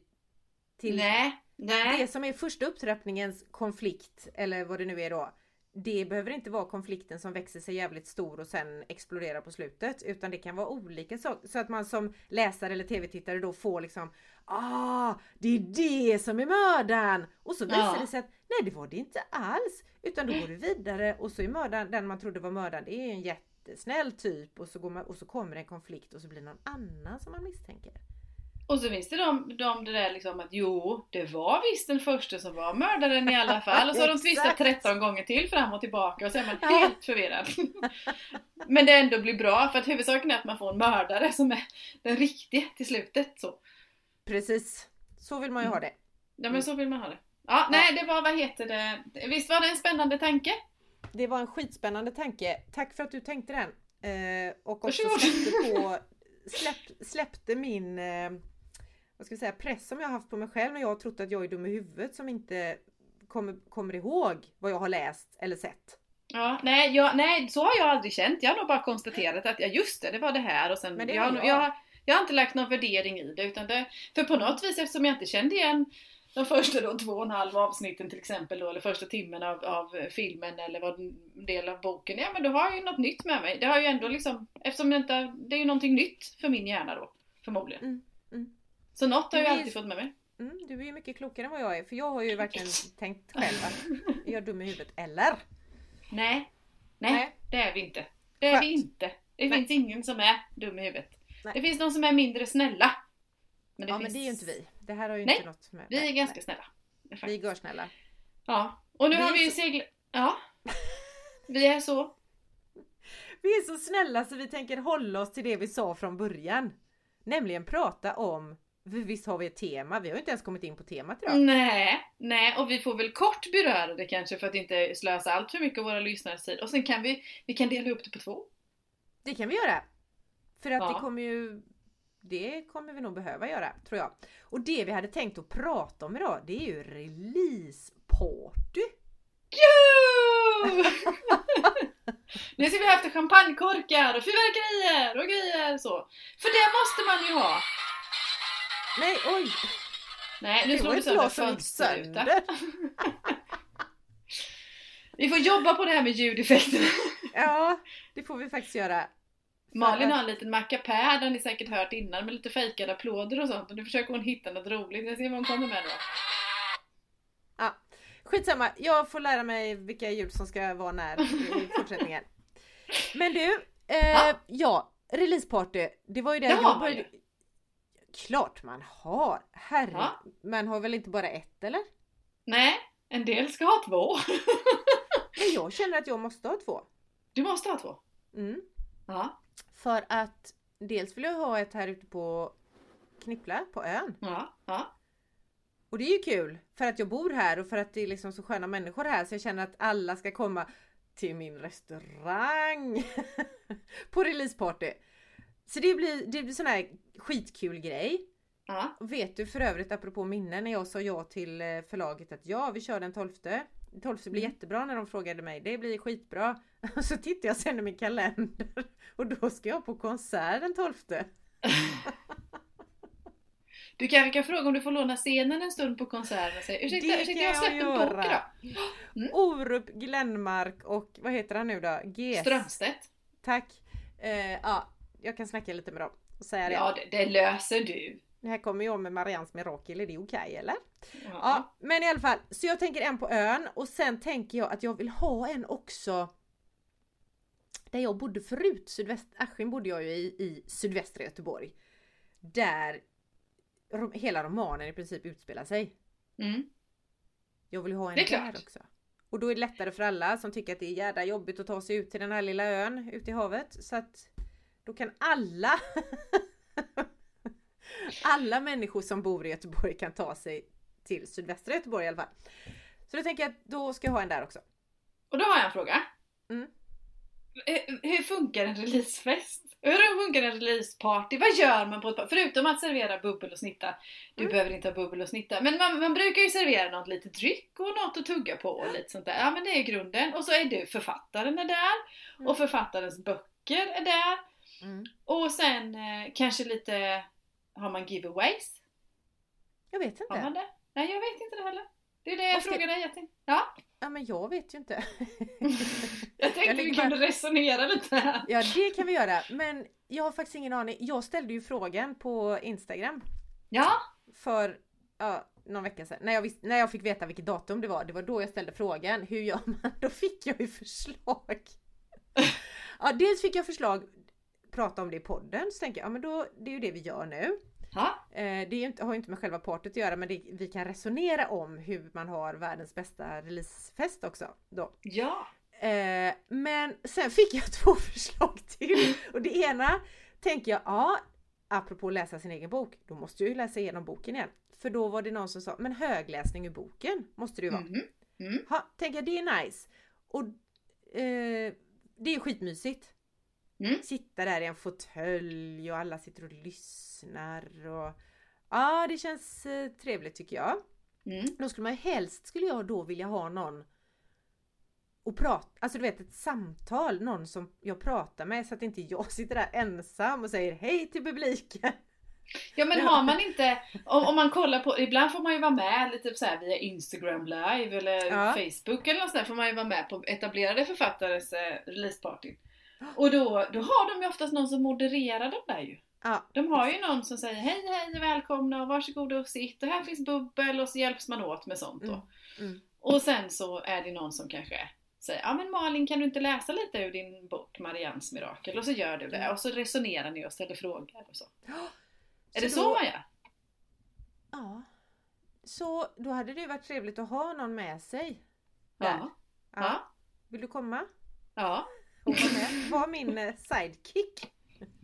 till Nej, nej. det som är första upptrappningens konflikt, eller vad det nu är då. Det behöver inte vara konflikten som växer sig jävligt stor och sen exploderar på slutet. Utan det kan vara olika saker. Så att man som läsare eller tv-tittare då får liksom Ah, det är det som är mördaren! Och så visar Ja. det sig att nej det var det inte alls. Utan då går du vidare och så är mördaren, den man trodde var mördaren, det är en jättesnäll typ. Och så, går man, och så kommer en konflikt och så blir det någon annan som man misstänker. Och så finns det de, de det där liksom att jo, det var visst den första som var mördaren i alla fall. Och så har de tvistat Exakt. 13 gånger till fram och tillbaka och så är man helt förvirrad. Men det ändå blir bra för att huvudsaken är att man får en mördare som är den riktiga till slutet. Så. Precis, så vill man ju ha det. Ja men så vill man ha det. Ja, nej det var, vad heter det, visst var det en spännande tanke? Det var en skitspännande tanke. Tack för att du tänkte den. Eh, och också släppte, på, släpp, släppte min eh, vad ska vi säga, press som jag har haft på mig själv när jag har trott att jag är dum i huvudet som inte kommer, kommer ihåg vad jag har läst eller sett. Ja, nej, jag, nej, så har jag aldrig känt. Jag har nog bara konstaterat att ja, just det, det var det här och sen Men det jag, jag. jag, jag har inte lagt någon värdering i det utan det, för på något vis eftersom jag inte kände igen de första då två och en halv avsnitten till exempel då, eller första timmen av, av filmen eller vad del av boken, ja men då har jag ju något nytt med mig. Det har ju ändå liksom, eftersom det inte, det är ju någonting nytt för min hjärna då, förmodligen. Mm. Så något har jag alltid fått med mig. Mm, du är ju mycket klokare än vad jag är för jag har ju verkligen tänkt själv att jag är dum i huvudet. Eller? Nej, nej, Nej. det är vi inte. Det är vi Skönt. inte. Det Nej. finns ingen som är dum i huvudet. Nej. Det finns de som är mindre snälla. Men det ja finns... men det är ju inte vi. Det här har ju Nej, inte något med... Vi är ganska snälla. Vi Faktiskt. görsnälla. Ja. Och nu Vi har vi ju så- seglat... Ja. Vi är så. Vi är så snälla så vi tänker hålla oss till det vi sa från början. Nämligen prata om, visst har vi ett tema, vi har ju inte ens kommit in på temat idag. Nej, nej, och vi får väl kort beröra det kanske för att inte slösa allt för mycket av våra lyssnares tid. Och sen kan vi, vi kan dela upp det på två. Det kan vi göra. För att Ja. det kommer ju det kommer vi nog behöva göra, tror jag. Och det vi hade tänkt att prata om idag, det är ju releaseparty. Nu ska vi ha haft champagnekorkar och fyrverkerier och grejer så. För det måste man ju ha. Nej, oj! Nej, nu var du sönder fönsterrutan. Vi får jobba på det här med ljudeffekterna. Ja, det får vi faktiskt göra. Malin har en liten mackapär, har ni säkert hört innan, med lite fejkade applåder och sånt. Och nu försöker hon hitta något roligt. Jag ser vad hon kommer med då. Ja, skitsamma, jag får lära mig vilka ljud som ska vara när i fortsättningen. Men du, eh, Ja. ja, releaseparty, det var ju det har jag började... Klart man har! Herre, Ja. man har väl inte bara ett eller? Nej, en del ska ha två. Men jag känner att jag måste ha två. Du måste ha två. Mm. Ja, För att dels vill jag ha ett här ute på Knippla, på ön. ja, ja. Och det är ju kul för att jag bor här och för att det är liksom så sköna människor här så jag känner att alla ska komma till min restaurang på releaseparty. Så det blir, det blir sån här skitkul grej. ja. Vet du för övrigt apropå minnen när jag sa ja till eh, förlaget att ja vi kör den 12. 12 blir Mm. jättebra när de frågade mig. Det blir skitbra. Och så tittar jag sen i min kalender och då ska jag på konsert den 12. Du kanske kan fråga om du får låna scenen en stund på konserten och säga ursäkta, Det ursäkta kan jag har släppt en bok idag. Mm. Orup Glenmark och vad heter han nu då? GS. Strömstedt. Tack. Eh, ja, jag kan snacka lite med dem och säga det. Ja, det, det löser du. Det här kommer jag med Marians mirakel, är det okej eller? Ja. Ja, men i alla fall. Så jag tänker en på ön och sen tänker jag att jag vill ha en också där jag bodde förut. Sydväst, Askim bodde jag ju i, i sydvästra Göteborg. Där rom, hela romanen i princip utspelar sig. Mm. Jag vill ju ha en där klart. också. Och då är det lättare för alla som tycker att det är jävla jobbigt att ta sig ut till den här lilla ön ute i havet. Så att då kan alla alla människor som bor i Göteborg kan ta sig till sydvästra Göteborg i alla fall. Så då tänker jag att då ska jag ha en där också. Och då har jag en fråga. Mm. Hur- Hur funkar en releasefest? Hur funkar en releaseparty? Vad gör man på ett par- Förutom att servera bubbel och snitta. Du Mm. behöver inte ha bubbel och snitta. Men man, man brukar ju servera något lite dryck och något att tugga på och lite sånt där. Ja men det är grunden. Och så är du, författaren är där. Mm. Och författarens böcker är där. Mm. Och sen eh, kanske lite, har man giveaways? Jag vet Har man inte. det? Nej jag vet inte det heller. Det är det jag ska- frågar dig. Ja, Ja men jag vet ju inte. jag tänkte Jag vi kunde resonera lite här. Ja det kan vi göra. Men jag har faktiskt ingen aning. Jag ställde ju frågan på Instagram. Ja, för ja, någon vecka sedan. När jag, visste, när jag fick veta vilket datum det var. Det var då jag ställde frågan. Hur gör man? Då fick jag ju förslag. Ja, dels fick jag förslag. Prata om det i podden. Så tänker jag, ja men då, det är ju det vi gör nu. ja. Eh, det inte, har ju inte med själva partyt att göra men det, vi kan resonera om hur man har världens bästa releasefest också. Då. ja. Eh, men sen fick jag två förslag till. Och det ena tänker jag, ja, apropå att läsa sin egen bok, då måste jag ju läsa igenom boken igen. För då var det någon som sa, men högläsning ur boken måste det ju vara. Mhm. Mm. Ha, tänker jag, det är nice. Och eh, det är skitmysigt. Mm. Sitta där i en fåtölj och alla sitter och lyssnar och Ja, det känns eh, trevligt tycker jag. Mm. Då skulle man ju helst, skulle jag då vilja ha någon och prata, alltså du vet ett samtal, någon som jag pratar med så att inte jag sitter där ensam och säger hej till publiken. Ja men har man inte, om, om man kollar på, ibland får man ju vara med lite så här via Instagram live eller Ja. Facebook eller något sånt där, får man ju vara med på etablerade författares eh, releaseparty. Och då, då har de ju oftast någon som modererar dem där ju. Ja, De har ju någon som säger hej hej välkomna och varsågoda och sitt och här finns bubbel och så hjälps man åt med sånt då. Mm, mm. Och sen så är det någon som kanske säger ja men Malin kan du inte läsa lite ur din bok Marians mirakel? Och så gör du det Mm. och så resonerar ni och ställer frågor och så. Är det Så så då- man gör? ja. Så då hade det varit trevligt att ha någon med sig. Där. Ja. Ja. Vill du komma Ja. Och vara med? Var min eh, sidekick.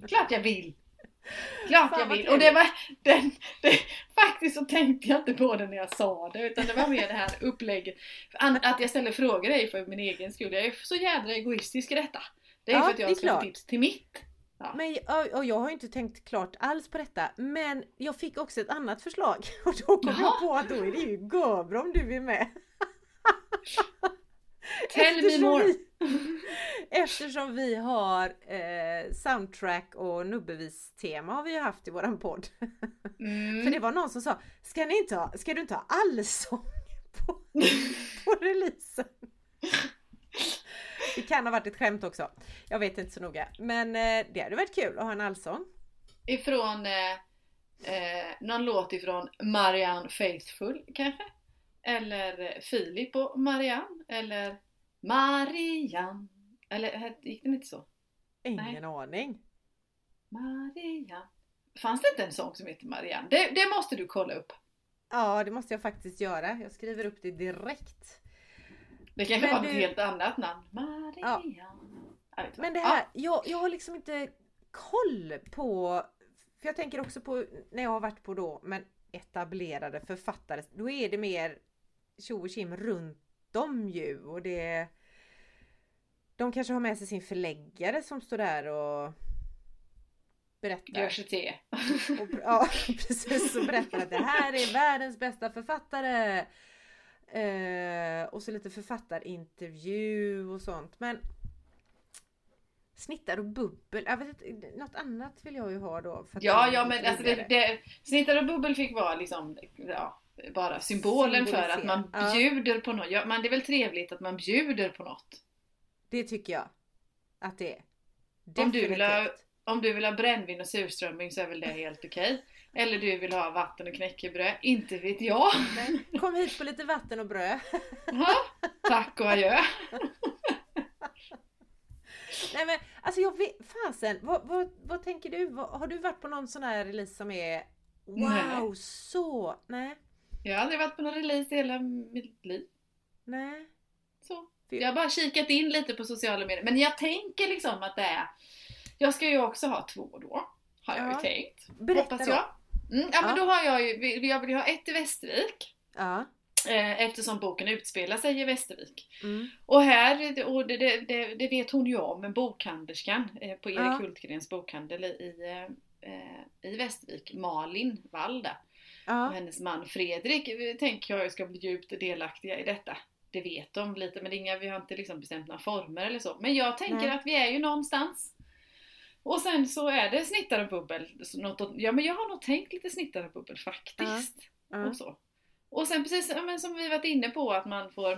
Klart jag vill! Klart jag vill. Och det var, den, det, faktiskt så tänkte jag inte på det när jag sa det, utan det var mer det här upplägget. Att jag ställer frågor är för min egen skull. Jag är så jädra egoistisk i detta. Det är Ja, för att jag ska få tips till mitt. Ja. Men, och- jag har inte tänkt klart alls på detta men jag fick också ett annat förslag och då kom Jaha. jag på att då är det ju Göbro om du är med. Tell me more. vi- Eftersom vi har eh, soundtrack och nubbevis-tema har vi ju haft i våran podd. För Mm. det var någon som sa, ska, ni inte ha, ska du inte ha allsång på, på releasen? Det kan ha varit ett skämt också. Jag vet inte så noga. Men eh, det hade varit kul att ha en allsång. Ifrån eh, eh, någon låt ifrån Marianne Faithfull kanske? Eller Filip och Marianne? Eller Marianne? Eller gick den inte så? Ingen aning. Marianne. Fanns det inte en sång som heter Marianne? Det, det måste du kolla upp. Ja, det måste jag faktiskt göra. Jag skriver upp det direkt. Det kanske Men var ett helt annat namn. Marianne. Inte. Men det här, jag, jag har liksom inte koll på... För jag tänker också på när jag har varit på då, men etablerade författare, då är det mer tjo och tjim runt dem ju och det... De kanske har med sig sin förläggare som står där och berättar. Gör sig te. Och, ja, precis. Och berättar att det här är världens bästa författare. Eh, och så lite författarintervju och sånt. Men snittar och bubbel. Jag vet inte, något annat vill jag ju ha då. Ja, ja men alltså det, det, Snittar och bubbel fick vara liksom, ja, bara symbolen för att man Symbolisera. Ja. bjuder på något. Ja, men det är väl trevligt att man bjuder på något. det tycker jag att det är. Om du vill ha- Definitivt. Om du vill ha brännvin och surströmming så är väl det helt okej. Eller du vill ha vatten och knäckebröd, inte vet jag. Men Kom hit på lite vatten och bröd. Ja, Tack och adjö. Nej men alltså jag vet, fasen, vad, vad, vad tänker du? Har du varit på någon sån här release som är Wow, Nej. så! Nej, Jag har aldrig varit på någon release i hela mitt liv. nej. Så. Jag har bara kikat in lite på sociala medier. Men jag tänker liksom att det är... Jag ska ju också ha två då. Har jag Ja. ju tänkt. Berätta hoppas då. jag. Mm, ja, men Ja. då har jag ju... Jag vill ju ha ett i Västervik. Ja. Eh, eftersom boken utspelar sig i Västervik. Mm. Och här, och det, det, det, vet hon ju om, men bokhanderskan eh, på Erik Ja. Hultgrens bokhandel i, eh, eh, i Västervik, Malin Valda. Och Ja. hennes man Fredrik tänker jag ska bli djupt delaktiga i detta. Det vet de lite men inga, vi har inte liksom bestämt några former eller så. Men jag tänker Nej. att vi är ju någonstans. Och sen så är det snittare och bubbel. Ja men jag har nog tänkt lite snittare och bubbel faktiskt. Ja. Och, så. och sen precis ja, men som vi varit inne på att man får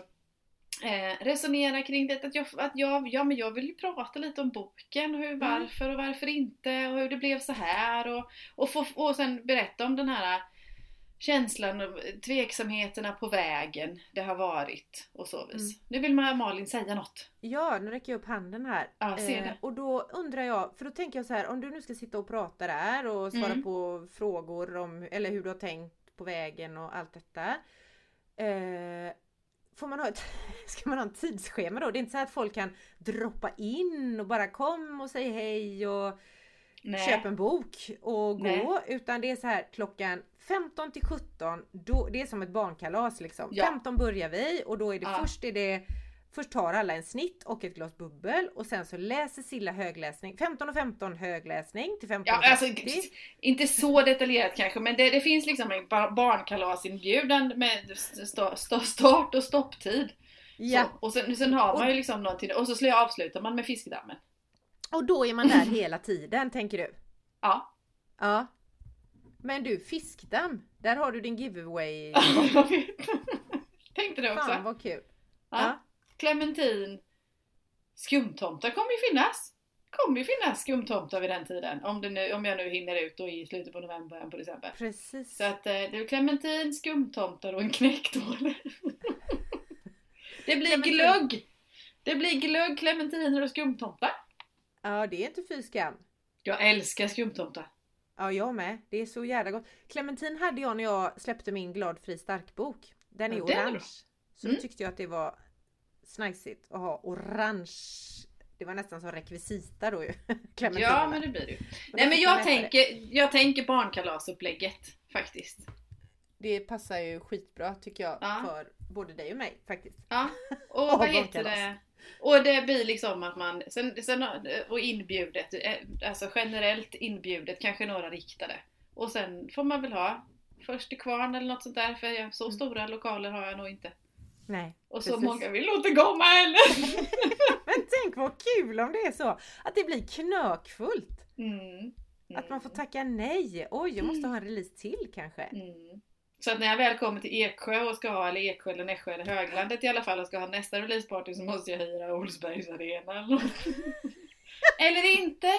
eh, resonera kring det. Att jag, att jag, ja, men jag vill ju prata lite om boken. Hur, varför och varför inte. Och hur det blev så här. Och, och, få, och sen berätta om den här känslan och tveksamheterna på vägen det har varit och så vis. Mm. Nu vill man Malin säga något. ja, nu räcker jag upp handen här. Ja, ser det. Eh, och då undrar jag, för då tänker jag så här, om du nu ska sitta och prata där och svara Mm. på frågor om, eller hur du har tänkt på vägen och allt detta. Eh, får man ha ett, ska man ha en tidsschema då? Det är inte så att folk kan droppa in och bara kom och säg hej och Nej. köp en bok och gå. Nej. Utan det är så här klockan 15 till 17, då, det är som ett barnkalas liksom. Ja. 15 börjar vi och då är det Ja. först är det Först tar alla en snitt och ett glas bubbel och sen så läser Silla högläsning. 15 och 15 högläsning till 15 Ja, alltså, 30. inte så detaljerat kanske, men det, det finns liksom en bar- barnkalasinbjudan med st- st- start och stopptid. Ja, Så, och sen, sen har man ju liksom någonting, och så avslutar man med fiskdammen. Och då är man där hela tiden tänker du? Ja. Ja. Men du, fiskdamm, där har du din giveaway. jag vet. Tänkte det också. Fan vad kul. Ja. Ja. Clementin. Skumtomtar kommer ju finnas. Kommer ju finnas skumtomtar vid den tiden. Om, det nu, om jag nu hinner ut då i slutet på november, början på december. Precis. Så att eh, det är clementin, skumtomtar och en knäckdåle. det blir Clementin. glögg! Det blir glögg, clementiner och skumtomtar. Ja, det är inte fy skam. Jag älskar skumtomtar. Ja, jag med. Det är så jävla gott. Clementin hade jag när jag släppte min Glad fri stark-bok. Den är Ja, den är orange. bra. Så Mm. då tyckte jag att det var snajsigt att ha orange. det var nästan som rekvisita då ju. Ja men det blir det ju. Nej men jag äta det. tänker, jag tänker barnkalasupplägget faktiskt. Det passar ju skitbra tycker jag Ja. för både dig och mig faktiskt. Ja, och Och vad heter det? Och det blir liksom att man, sen, sen, och inbjudet, eh, alltså generellt inbjudet, kanske några riktade. Och sen får man väl ha först till kvarn eller något sånt där, för jag, så Mm. stora lokaler har jag nog inte. Nej. Och så Precis. många vill nog inte komma heller! Men tänk vad kul om det är så! Att det blir knökfullt! Mm. Att man får tacka nej! Oj, jag måste ha en release till kanske. Mm. Så att när jag väl kommer till Eksjö och ska ha, eller Eksjö eller Nässjö eller Höglandet i alla fall och ska ha nästa releaseparty så måste jag hyra Olsbergs arena eller något. Eller inte!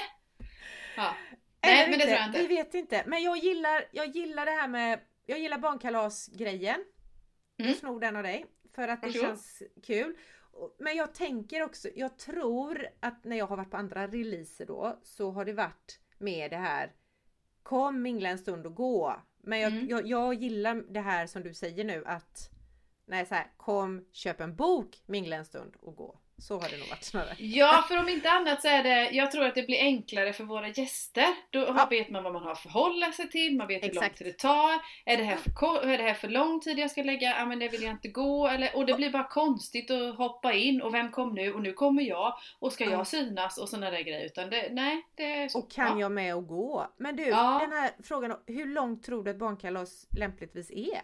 Ja. Nej Eller men det tror jag Vi inte. vet inte. Men jag gillar, jag gillar det här med, jag gillar barnkalasgrejen. Mm. Jag snor den av dig. För att det Varsågod. känns kul. Men jag tänker också, jag tror att när jag har varit på andra releaser då så har det varit med det här Kom mingla en stund och gå. Men jag, Mm. jag, jag gillar det här som du säger nu att Nej så här, kom köp en bok, mingla en stund och gå. Så har det nog varit snarare. Ja, för om inte annat så är det, jag tror att det blir enklare för våra gäster. Då Ja. vet man vad man har att förhålla sig till, man vet hur lång Exakt. tid det tar. Är det här för, är det här för lång tid jag ska lägga? Ja men det vill jag inte gå. Eller, och det blir bara konstigt att hoppa in och vem kom nu? Och nu kommer jag. Och ska Ja. jag synas? Och sådana där grejer. Utan det, nej, det så. Och kan ja. jag med och gå? Men du, Ja. den här frågan hur långt tror du att barnkalas lämpligtvis är?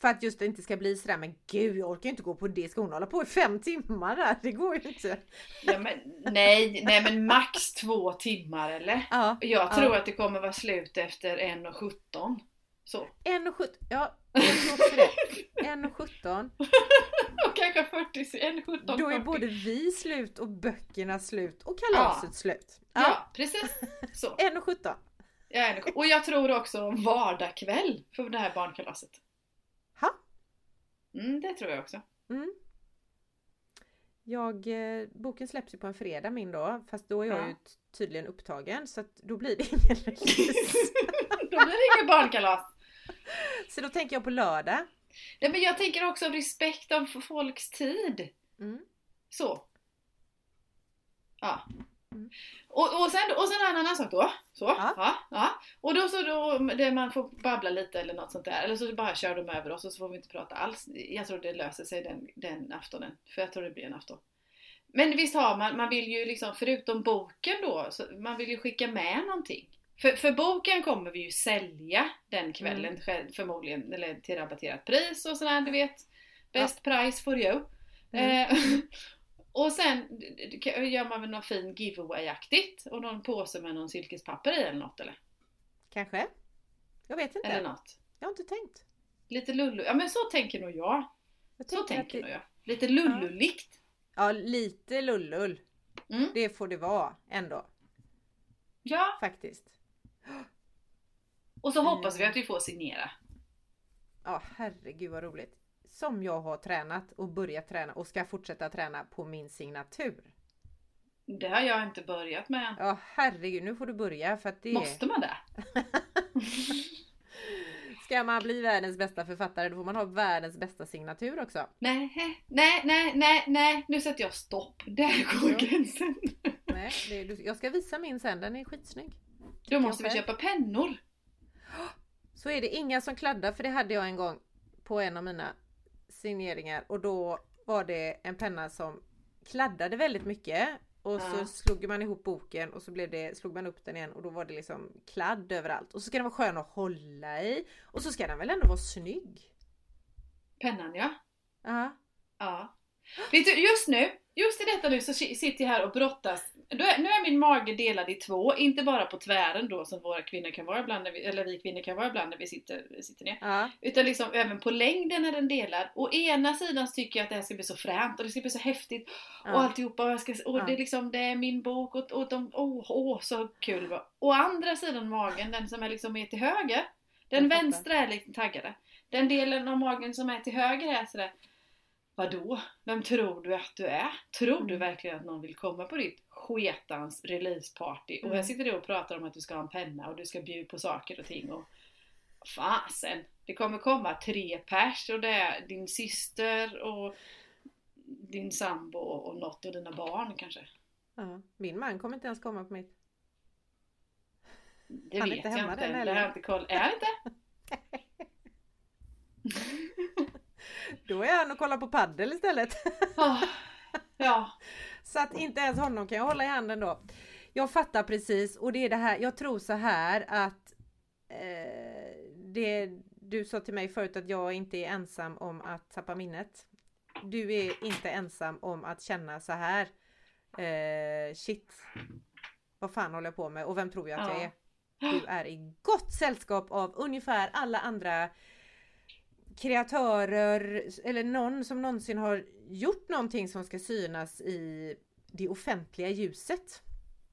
För att just det inte ska bli sådär, men gud jag orkar inte gå på det, ska hon hålla på i fem timmar där? Det går ju inte. Ja, men, nej, nej men max två timmar eller? Ja, Jag tror Ja. att det kommer vara slut efter 1.17. Så. 1,17, ja också det. 1,17. Och kanske 40, 1.17, Då är 40. både vi slut och böckerna slut och kalaset slut. Ja, Ja, precis. Så. 1,17. Ja, energi. och jag tror också vardagkväll för det här barnkalaset. Mm, det tror jag också. Mm. Jag, eh, boken släpps ju på en fredag min då, fast då är jag Ja. ju tydligen upptagen så att då blir det ingen release. Då blir det inget barnkalas. Så då tänker jag på lördag. Nej, men jag tänker också respekt av folks tid. Mm. Så. Ja. Mm. Och, och, sen, och sen en annan sak då. Så. Ja. Ja. Ja, Och då så då, det man får babbla lite eller något sånt där. Eller så bara kör de över oss och så får vi inte prata alls. Jag tror det löser sig den, den aftonen. För jag tror det blir en afton. Men visst har man, man vill ju liksom, förutom boken då, man vill ju skicka med någonting. För, för boken kommer vi ju sälja den kvällen Mm. förmodligen, eller till rabatterat pris och sådär, du vet. Best price for you. Mm. Eh, och sen gör man väl något fin giveaway-aktigt och någon påse med någon silkespapper i eller något eller? Kanske? Jag vet inte. Eller något. Jag har inte tänkt. Lite lullu. Ja men så tänker nog jag. Jag Så tänker det- nog jag. Lite lullulikt. Ja, lite lullull. Mm. Det får det vara ändå, Ja, faktiskt. och så hoppas vi Mm. att vi får signera. Ja, herregud vad roligt. Som jag har tränat och börjat träna och ska fortsätta träna på min signatur. Det har jag inte börjat med än. Ja, herregud, nu får du börja för att det... Måste man det? Ska man bli världens bästa författare då får man ha världens bästa signatur också. Nej, nej, nej, nej, nej. Nu sätter jag stopp. Där går gränsen. Nej, det, jag ska visa min sen, den är skitsnygg. Då måste vi köpa pennor. Så är det inga som kladdar för det hade jag en gång på en av mina signeringar och då var det en penna som kladdade väldigt mycket och så Ja. slog man ihop boken och så blev det, slog man upp den igen och då var det liksom kladd överallt. Och så ska den vara skön att hålla i och så ska den väl ändå vara snygg? Pennan ja. Ja. Ja. Vet du, just nu, just i detta nu så si- sitter jag här och brottas. Är, nu är min mage delad i två, inte bara på tvären då som våra kvinnor kan vara ibland, vi, eller vi kvinnor kan vara ibland när vi sitter, sitter ner. Ja. Utan liksom även på längden är den delad. Å ena sidan tycker jag att det här ska bli så fränt och det ska bli så häftigt och ja. alltihopa och, jag ska, och Ja. det, är liksom, det är min bok och, och de, åh, åh så kul var. Å andra sidan magen, den som är liksom är till höger, den vänstra är lite taggade. Den delen av magen som är till höger är sådär Vadå? Vem tror du att du är? Tror du Mm. verkligen att någon vill komma på ditt sketans releaseparty? Och Mm. här sitter du och pratar om att du ska ha en penna och du ska bjuda på saker och ting och Fasen! Det kommer komma tre pers och det är din syster och din sambo och något och dina barn kanske. Ja. Min man kommer inte ens komma på mitt. Det Han vet inte jag inte. Det har jag inte koll. Är han inte? Då är han och kollar på paddel istället. Åh, ja. Så att inte ens honom kan jag hålla i handen då. Jag fattar precis och det är det här, jag tror så här att eh, det du sa till mig förut att jag inte är ensam om att tappa minnet. Du är inte ensam om att känna så här. Eh, shit. Vad fan håller jag på med och vem tror jag att jag Ja. är? Du är i gott sällskap av ungefär alla andra kreatörer eller någon som någonsin har gjort någonting som ska synas i det offentliga ljuset.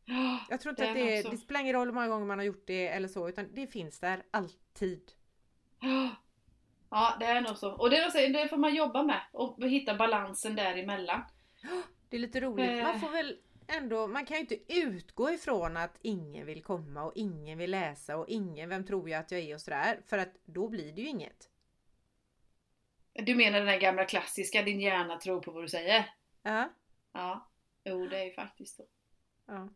Jag tror inte Det att det, det spelar ingen roll hur många gånger man har gjort det eller så utan det finns där alltid. Ja, det är nog så. Och det, är det får man jobba med och hitta balansen däremellan. Det är lite roligt. Eh. Man får väl ändå, man kan ju inte utgå ifrån att ingen vill komma och ingen vill läsa och ingen, vem tror jag att jag är och sådär. För att då blir det ju inget. Du menar den där gamla klassiska, din hjärna tror på vad du säger? Ja. Ja, jo det är ju faktiskt så. ja.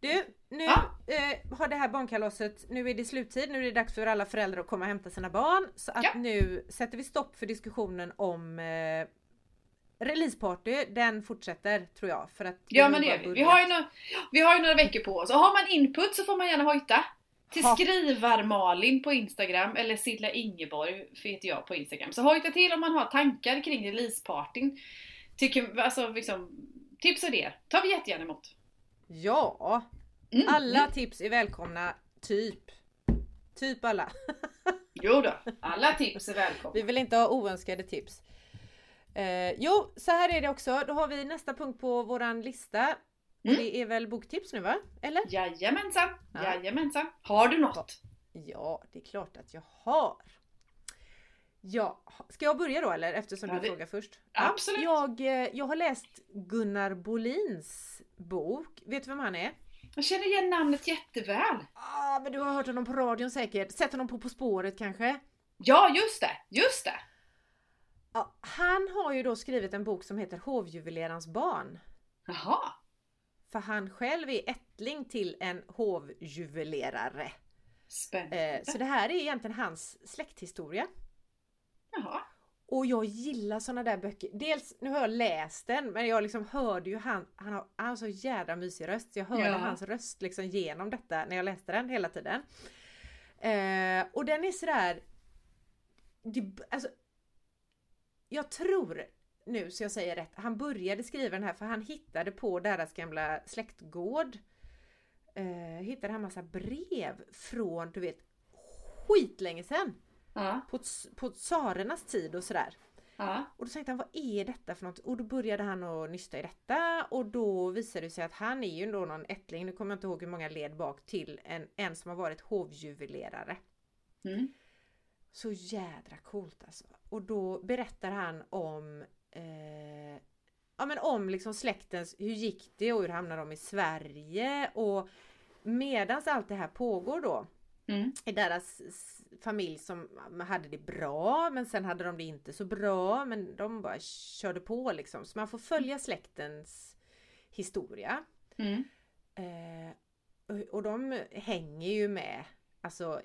Du, nu Ja. eh, har det här barnkalaset, nu är det sluttid, nu är det dags för alla föräldrar att komma och hämta sina barn. Så att Ja. nu sätter vi stopp för diskussionen om eh, releaseparty. Den fortsätter tror jag. För att Ja men det gör vi. Vi har, ju några, vi har ju några veckor på oss. Och har man input så får man gärna hojta. Till skrivar-Malin på Instagram eller Silla Ingeborg heter jag på Instagram. Så hojta till om man har tankar kring releasepartyn. Tycker, alltså liksom, tips och idéer tar vi jättegärna emot. Ja, Mm. alla tips är välkomna. Typ. Typ alla. Jo då, alla tips är välkomna. Vi vill inte ha oönskade tips. Eh, jo, så här är det också. Då har vi nästa punkt på våran lista. Mm. det är väl boktips nu va? Eller? Jajamensan, Ja. jajamensan. Har du något? Ja, det är klart att jag har. Ja, ska jag börja då eller? Eftersom Ja, du det- frågar först. Absolut. jag, eh, jag har läst Gunnar Bolins bok. Vet du vem han är? Jag känner igen namnet jätteväl. Ah, men du har hört honom på radion säkert. Sett honom på På spåret kanske? Ja, just det, just det. Ja, han har ju då skrivit en bok som heter Hovjuvelerarens barn. Jaha. För han själv är ättling till en hovjuvelerare. Spännande. Eh, så det här är egentligen hans släkthistoria. Jaha. Och jag gillar såna där böcker. Dels, nu har jag läst den, men jag liksom hörde ju han, han har, han har så jädra mysig röst. Jag hörde Ja. hans röst liksom genom detta när jag läste den hela tiden. Eh, och den är sådär, det, alltså, jag tror nu så jag säger rätt, han började skriva den här för han hittade på deras gamla släktgård. Eh, hittade han massa brev från, du vet, skitlänge sedan. Ja, På, på tsarernas tid och sådär. ja. Och då tänkte han, vad är detta för något? Och då började han att nysta i detta och då visade det sig att han är ju då någon ättling, nu kommer jag inte ihåg hur många led bak till en, en som har varit hovjuvelerare. Mm. Så jädra coolt alltså. Och då berättar han om eh, Ja men om liksom släktens, hur gick det och hur hamnade de i Sverige och medans allt det här pågår då Mm. i deras familj som hade det bra men sen hade de det inte så bra men de bara körde på liksom. Så man får följa släktens historia. Mm. Eh, och- de hänger ju med alltså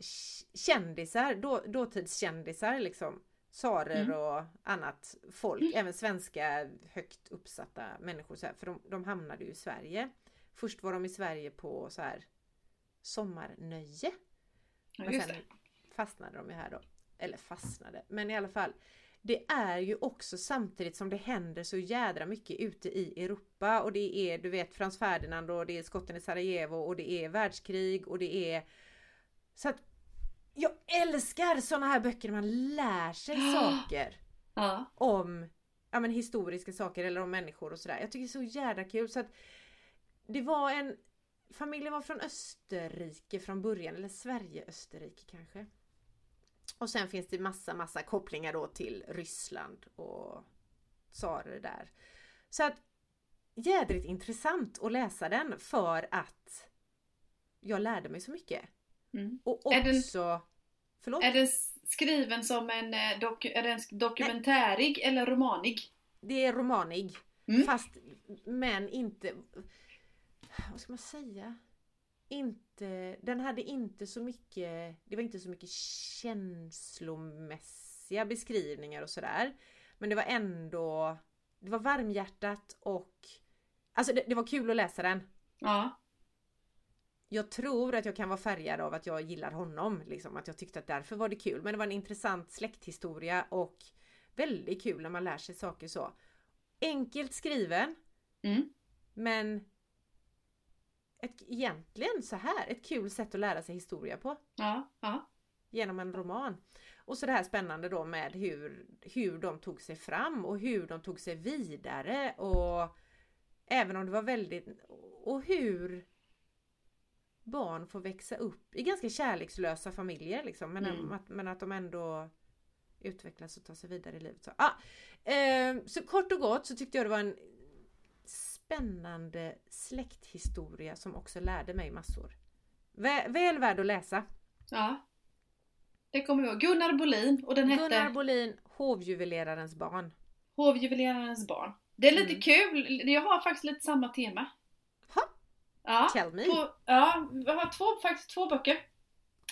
kändisar, då, dåtidskändisar liksom. Tsarer Mm. och annat folk, även svenska högt uppsatta människor. Så här, för de, de hamnade ju i Sverige. Först var de i Sverige på så här sommarnöje. Ja, Men sen fastnade de ju här då. Eller fastnade, men i alla fall. Det är ju också samtidigt som det händer så jädra mycket ute i Europa och det är du vet Frans Ferdinand och det är skotten i Sarajevo och det är världskrig och det är så att jag älskar såna här böcker där man lär sig saker Ja. om ja, men historiska saker eller om människor och sådär. Jag tycker det är så jädra kul så att det var en Familjen var från Österrike från början, eller Sverige-Österrike kanske. Och sen finns det massa, massa kopplingar då till Ryssland och tsarer där. Så att jädrigt intressant att läsa den för att jag lärde mig så mycket. Mm. Och Är den- också... Förlåt? Är den skriven som en, eh, dok, är den dokumentärig eller romanig? Det är romanig. Mm. Fast men inte... vad ska man säga? Inte, den hade inte så mycket, det var inte så mycket känslomässiga beskrivningar och sådär. Men det var ändå, det var varmhjärtat och Alltså det, det var kul att läsa den. Ja. Jag tror att jag kan vara färgad av att jag gillar honom, liksom att jag tyckte att därför var det kul. Men det var en intressant släkthistoria och väldigt kul när man lär sig saker så. Enkelt skriven, Mm. men ett, egentligen så här, ett kul sätt att lära sig historia på. Ja. Ja. Genom en roman. Och så det här spännande då med hur, hur de tog sig fram och hur de tog sig vidare och även om det var väldigt och hur barn får växa upp i ganska kärlekslösa familjer liksom men, Mm. att, men att de ändå utvecklas och tar sig vidare i livet. Så, ah, eh, så kort och gott så tyckte jag det var en spännande släkthistoria som också lärde mig massor. Väl, väl värd att läsa. ja. Det kommer jag ihåg. Gunnar Bolin och den hette Gunnar Bolin, hovjuvelerarens barn. Hovjuvelerarens barn. Det är lite Mm. kul. Jag har faktiskt lite samma tema. Ja. tell me. På, ja, vi har två, faktiskt två böcker.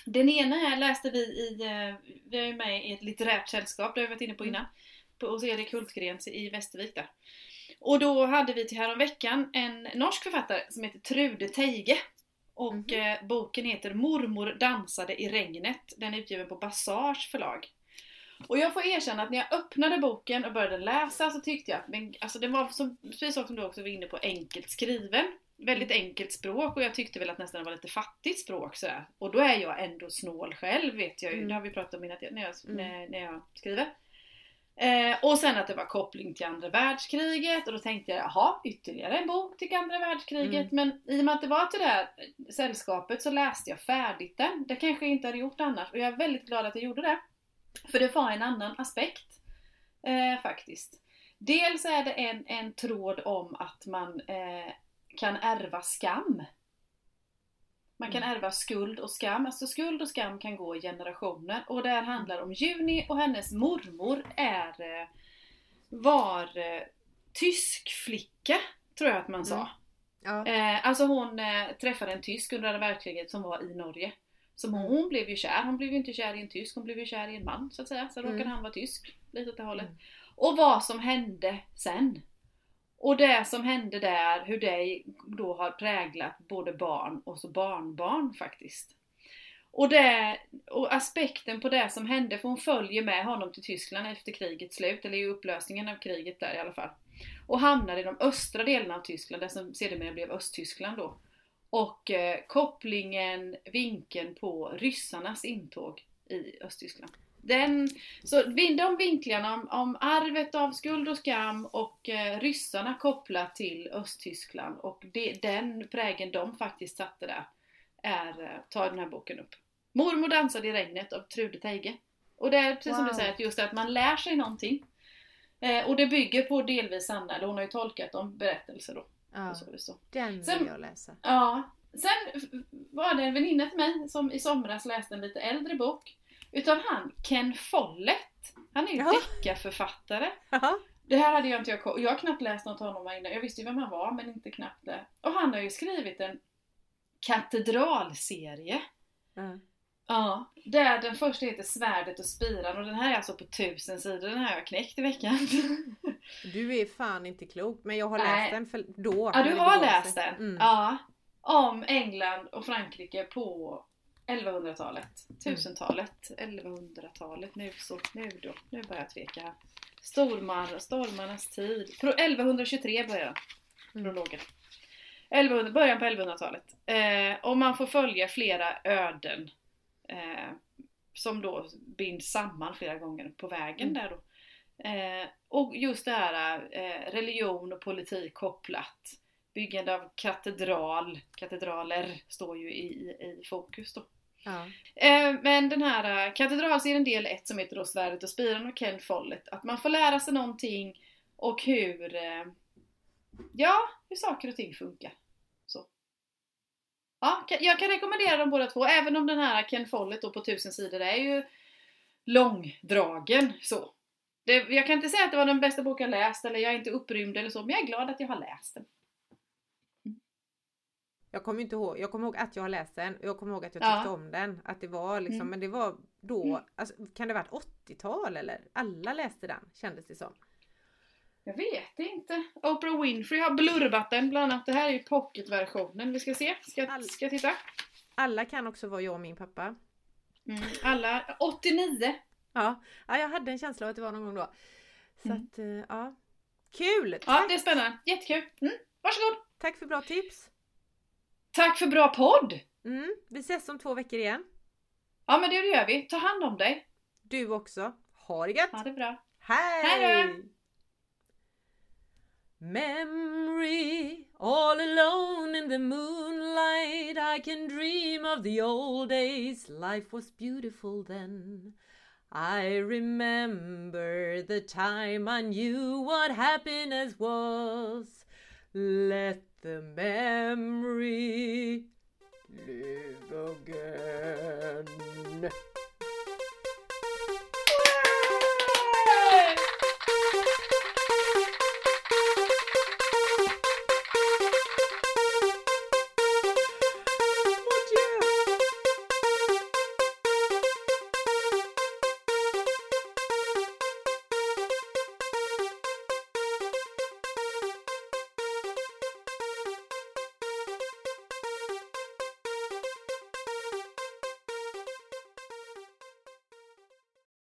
Den ena här läste vi i, eh, vi är ju med i ett litterärt sällskap, det har vi varit inne på Mm. innan. På, hos Erik Hultgren i Västervik där. Och då hade vi till häromveckan en norsk författare som heter Trude Teige. Och Mhm. eh, boken heter Mormor dansade i regnet. Den är utgiven på Basage förlag. Och jag får erkänna att när jag öppnade boken och började läsa så tyckte jag att men, alltså den var, som, precis som du också var inne på, enkelt skriven. Väldigt enkelt språk och jag tyckte väl att nästan det var lite fattigt språk sådär. Och då är jag ändå snål själv vet jag ju. Mm. Det har vi pratat om innan när jag, Mm. när, när jag skriver. Eh, och sen att det var koppling till andra världskriget och då tänkte jag jaha, ytterligare en bok till andra världskriget. Mm. Men i och med att det var till det här sällskapet så läste jag färdigt den. Det kanske jag inte hade gjort annars och jag är väldigt glad att jag gjorde det. För det var en annan aspekt eh, faktiskt. Dels är det en, en tråd om att man eh, kan ärva skam. Man kan ärva skuld och skam. Alltså skuld och skam kan gå i generationer. Och det här handlar om Juni och hennes mormor är eh, var eh, tysk flicka, tror jag att man sa. Mm. Ja. Eh, alltså hon träffade en tysk under andra världskriget som var i Norge. Som hon, Mm. hon blev ju kär, hon blev ju inte kär i en tysk, hon blev ju kär i en man så att säga. Så råkade Mm. han vara tysk, lite åt det hållet. Mm. Och vad som hände sen. Och det som hände där, hur det då har präglat både barn och så barnbarn faktiskt. Och, det, och aspekten på det som hände, för hon följer med honom till Tyskland efter krigets slut, eller i upplösningen av kriget där i alla fall. Och hamnar i de östra delarna av Tyskland, det som sedermera blev Östtyskland då. Och eh, kopplingen, vinkeln på ryssarnas intåg i Östtyskland. Den, så de vinklarna om, om arvet av skuld och skam och eh, ryssarna kopplat till Östtyskland och det, den prägen de faktiskt satte där är, eh, tar den här boken upp. Mormor dansade i regnet av Trude Teige. Och det är precis som du Wow. säger, att just att man lär sig någonting. Eh, och det bygger på delvis sanna, eller hon har ju tolkat dem berättelser då. Ja, så, så. den vill Sen- jag läsa. Ja. Sen var det en väninna till mig som i somras läste en lite äldre bok utav han Ken Follett. Han är ju deckarförfattare. Det här hade jag inte jag Jag har knappt läst något av honom innan. Jag visste ju vem han var men inte knappt det. Och han har ju skrivit en katedralserie. Ja. Ja, där den första heter Svärdet och spiran och den här är alltså på tusen sidor. Den här har jag knäckt i veckan. Du är fan inte klok men jag har Nej. läst den för då. Ja, du har läst den? Mm. Ja. Om England och Frankrike på 1100-talet. 1000-talet. 1100-talet. Nu så, nu då. Nu börjar jag tveka här. Stormar, stormarnas tid. Pro, 1123 börjar Mm. prologen. 1100, början på 1100-talet. Eh, och man får följa flera öden. Eh, som då binds samman flera gånger på vägen Mm. där då. Eh, och just det här eh, religion och politik kopplat. Byggande av katedral, katedraler står ju i, i, i fokus då. Ja. Eh, men den här eh, katedralserien del 1 som heter då Svärdet och spiran och Ken Follett. Att man får lära sig någonting och hur, eh, ja, hur saker och ting funkar. Så. Ja, jag kan rekommendera dem båda två, även om den här Ken Follett då på tusen sidor är ju långdragen så. Det, jag kan inte säga att det var den bästa boken jag läst eller jag är inte upprymd eller så, men jag är glad att jag har läst den. Jag kommer inte ihåg, jag kommer ihåg att jag har läst den och jag kommer ihåg att jag Ja. tyckte om den. Att det var liksom, Mm. men det var då, Mm. alltså, kan det ha varit 80-tal eller? Alla läste den kändes det som. Jag vet inte. Oprah Winfrey har blurbat den bland annat. Det här är ju pocketversionen. Vi ska se. Ska, All- ska titta? Alla kan också vara jag och min pappa. Mm. Alla 89. Ja, ja jag hade en känsla av att det var någon gång då. Så Mm. att, eh, ja. Kul! Ja, Tack, det är spännande. Jättekul. Mm. Varsågod. tack för bra tips! Tack för bra podd! Mm, vi ses om två veckor igen. Ja men det gör vi. Ta hand om dig. Du också. Ha det gött! Ha det bra. Hej! Hej! Memory, all alone in the moonlight, I can dream of the old days. Life was beautiful then. I remember the time I knew what happiness was. Let the memory live again.